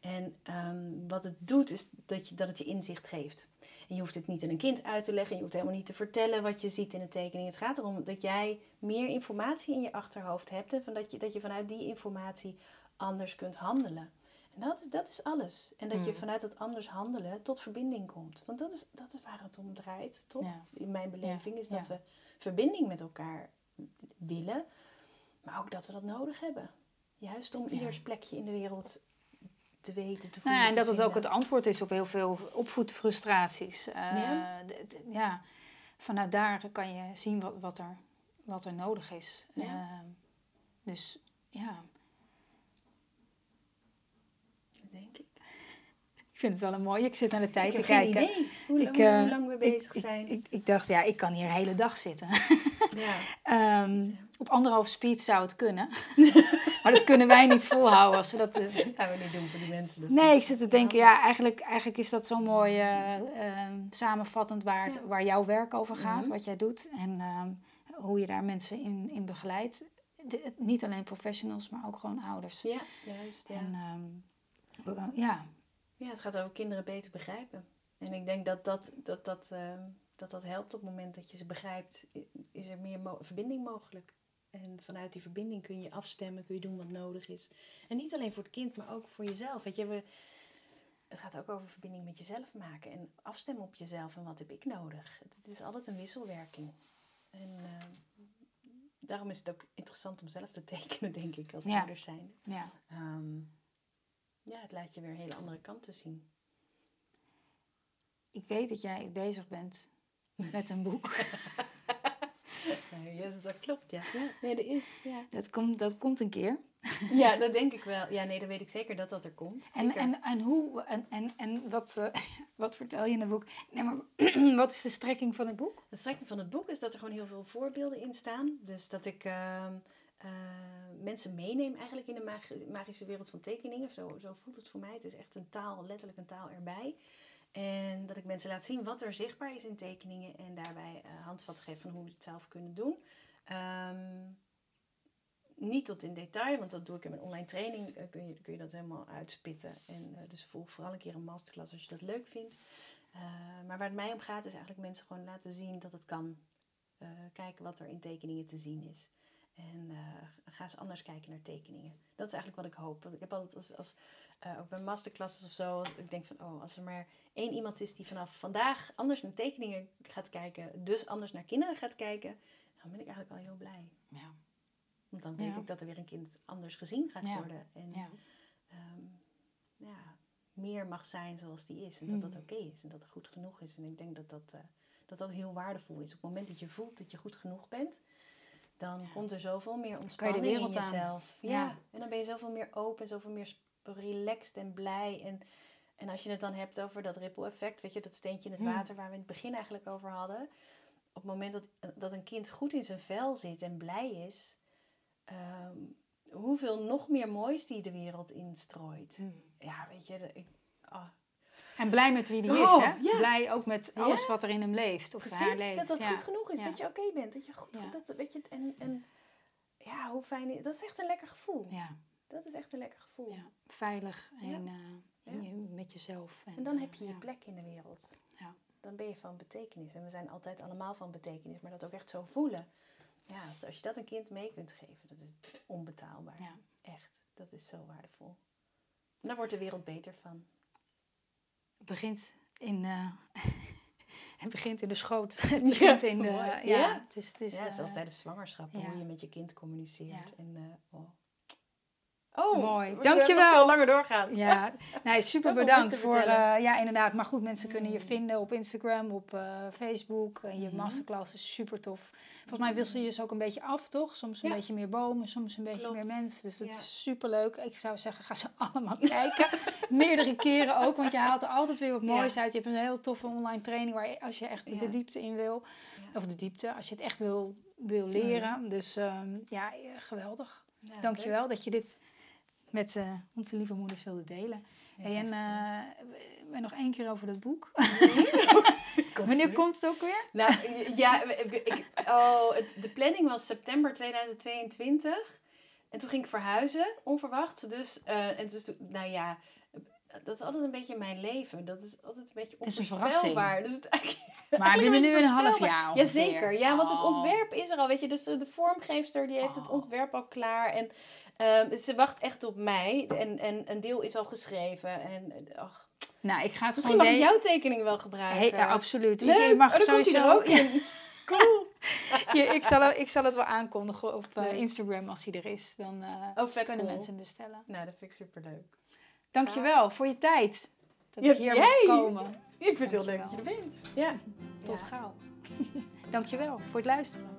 En ehm, wat het doet, is dat, je, dat het je inzicht geeft. En je hoeft het niet aan een kind uit te leggen. Je hoeft helemaal niet te vertellen wat je ziet in een tekening. Het gaat erom dat jij meer informatie in je achterhoofd hebt. En van dat, je, dat je vanuit die informatie anders kunt handelen. Dat, dat is alles. En dat je Mm. vanuit dat anders handelen tot verbinding komt. Want dat is, dat is waar het om draait, toch? Ja. In mijn beleving is dat ja. we verbinding met elkaar willen. Maar ook dat we dat nodig hebben. Juist om ieders plekje in de wereld te weten, te Nou voelen, ja, en dat het ook het antwoord is op heel veel opvoedfrustraties. Ja. d- ja. Vanuit daar kan je zien wat, wat, er, wat er nodig is. Ja. Eh, dus ja, Dat denk ik. Ik vind het wel een mooi. Ik zit naar de tijd ik te kijken. idee hoe, Ik, hoe eh, lang we bezig ik, zijn. ik, ik dacht, ja, ik kan hier de hele dag zitten. [laughs] ja. [laughs] Ehm, op anderhalf speed zou het kunnen. [laughs] maar dat kunnen wij niet volhouden als we dat... eh, gaan we niet doen voor die mensen. is Nee, ik zit te denken, ja, eigenlijk, eigenlijk is dat zo mooi eh, ehm, samenvattend waar, het, Ja. waar jouw werk over gaat, Mhm. wat jij doet en ehm, hoe je daar mensen in, in begeleidt. De- niet alleen professionals, maar ook gewoon ouders. Ja, juist. Ja. En ja, ja, het gaat over kinderen beter begrijpen. En ik denk dat dat, dat, dat, ehm, dat, dat helpt op het moment dat je ze begrijpt. Is er meer mo- verbinding mogelijk. En vanuit die verbinding kun je afstemmen, kun je doen wat nodig is. En niet alleen voor het kind, maar ook voor jezelf. Weet je, we, het gaat ook over verbinding met jezelf maken. En afstemmen op jezelf en wat heb ik nodig. Het, het is altijd een wisselwerking. En ehm, daarom is het ook interessant om zelf te tekenen, [laughs] denk ik, als Ja. ouders zijn. ja. Ehm, ja, het laat je weer hele andere kanten zien. Ik weet dat jij bezig bent met een boek. [laughs] Nee, yes, dat klopt, ja. ja. Nee, dat is, ja. dat, komt, dat komt een keer. Ja, dat denk ik wel. Ja, nee, dan weet ik zeker dat dat er komt. En, Zeker. en, en hoe, en, en, en wat, eh, [laughs] wat vertel je in het boek? Nee, maar [clears throat] wat is de strekking van het boek? De strekking van het boek is dat er gewoon heel veel voorbeelden in staan. Dus dat ik ehm, eh, mensen meeneem eigenlijk in de mag- magische wereld van tekeningen. Zo, zo voelt het voor mij. Het is echt een taal, letterlijk een taal erbij. En dat ik mensen laat zien wat er zichtbaar is in tekeningen. En daarbij eh handvat geef van hoe ze het zelf kunnen doen. Ehm, niet tot in detail, want dat doe ik in mijn online training. eh, kun, je, kun je dat helemaal uitspitten. En dus volg vooral een keer een masterclass als je dat leuk vindt. Maar waar het mij om gaat is eigenlijk mensen gewoon laten zien dat het kan. Kijken wat er in tekeningen te zien is. En eh, ga eens anders kijken naar tekeningen. Dat is eigenlijk wat ik hoop. Want ik heb altijd als, als eh, ook bij masterclasses of zo, als ik denk van, oh, als er maar één iemand is die vanaf vandaag anders naar tekeningen gaat kijken, dus anders naar kinderen gaat kijken, dan ben ik eigenlijk wel heel blij. Ja. Want dan weet Ja. ik dat er weer een kind anders gezien gaat Ja. worden. En Ja. ehm, ja, meer mag zijn zoals die is. En dat dat Mm. oké is en dat het goed genoeg is. En ik denk dat dat, eh, dat dat heel waardevol is. Op het moment dat je voelt dat je goed genoeg bent, dan Ja. komt er zoveel meer je ontspanning in jezelf. Ja. Ja. en dan ben je zoveel meer open, zoveel meer relaxed en blij. En, en als je het dan hebt over dat ripple effect, weet je, dat steentje in het Mm. water waar we in het begin eigenlijk over hadden. Op het moment dat, dat een kind goed in zijn vel zit en blij is, ehm, hoeveel nog meer moois die de wereld instrooit. Ja, weet je, ik, ah, En blij met wie die is, Oh, hè? ja. blij ook met Ja. alles wat er in hem leeft. Of haar leeft. dat dat ja. goed genoeg is, Ja. dat je oké bent, dat je goed, Ja. dat, weet je, en, en ja, hoe fijn is, dat is echt een lekker gevoel. Ja, Dat is echt een lekker gevoel. ja. veilig en eh, in Ja. je, met jezelf. En dan eh, heb je je ja. plek in de wereld. Ja. Dan ben je van betekenis. En we zijn altijd allemaal van betekenis, maar dat ook echt zo voelen. Ja, als, je dat een kind mee kunt geven, dat is onbetaalbaar. Ja. Echt, dat is zo waardevol. En daar wordt de wereld beter van. Het begint in, eh, het begint in de schoot. [laughs] Het begint in de, ja, Ja. Het is, het is, ja, zelfs eh, tijdens zwangerschap, ja. hoe je met je kind communiceert. Ja. En, eh, oh. Oh, Mooi. Dankjewel. veel langer doorgaan. Ja, [laughs] nee, super bedankt voor. eh, ja, inderdaad. Maar goed, mensen kunnen je Mm. vinden op Instagram, op eh, Facebook. En je Mhm. masterclass is super tof. Volgens mij wissel je dus ook een beetje af, toch? Soms een Ja. beetje meer bomen, soms een beetje Klopt. meer mensen. Dus dat Ja. is super leuk. Ik zou zeggen, ga ze [laughs] allemaal kijken. Meerdere keren ook, want je haalt er altijd weer wat moois uit. Je hebt een heel toffe online training waar je, als je echt de diepte in wil, of de diepte, als je het echt wil, wil leren. Dus ehm, ja, eh, geweldig. Ja, Dankjewel dat je dit met eh, onze lieve moeders wilde delen. Hey, en eh, nog één keer over dat boek. [laughs] Komt [laughs] Wanneer komt het ook weer? Nou, ja, ik, ik- oh, de planning was september 2022. En toen ging ik verhuizen, onverwacht. Dus, eh, en dus, toen- nou ja, dat is altijd een beetje mijn leven. Dat is altijd een beetje Het is een onvoorspelbaar. Dus het eigenlijk- [laughs] Maar binnen nu een half jaar Jazeker, ja, want het Oh. ontwerp is er al, weet je. Dus de, de vormgeefster die heeft het Oh. ontwerp al klaar. En ehm, ze wacht echt op mij. En, en een deel is al geschreven. En ach, Nou, ik ga het misschien gewoon mag ik jouw tekening wel gebruiken. Hey, ja, absoluut. Leuk, Je mag oh, er sowieso... ook in. [laughs] Cool. [laughs] Ja, ik, zal, ik zal het wel aankondigen op eh. Instagram als hij er is. Dan eh, Oh, kunnen cool. mensen hem bestellen. Nou, dat vind ik superleuk. Dankjewel voor je tijd. Dat Ja, ik hier jij. mocht komen. Ik vind het heel leuk dat je er bent. Ja. Tot Ja. gauw. Dankjewel voor het luisteren.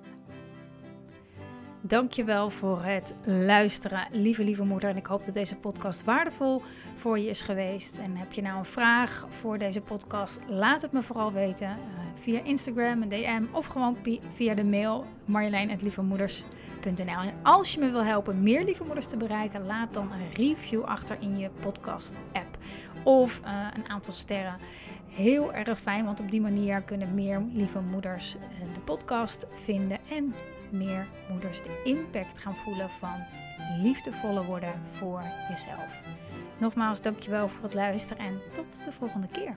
Dankjewel voor het luisteren, lieve lieve moeder. En ik hoop dat deze podcast waardevol voor je is geweest. En heb je nou een vraag voor deze podcast? Laat het me vooral weten eh, via Instagram, een DM of gewoon via de mail marjolein.lievemoeders.nl. En als je me wil helpen meer lieve moeders te bereiken, laat dan een review achter in je podcast app of eh, een aantal sterren. Heel erg fijn, want op die manier kunnen meer lieve moeders eh, de podcast vinden en meer moeders de impact gaan voelen van liefdevoller worden voor jezelf. Nogmaals, dankjewel voor het luisteren en tot de volgende keer.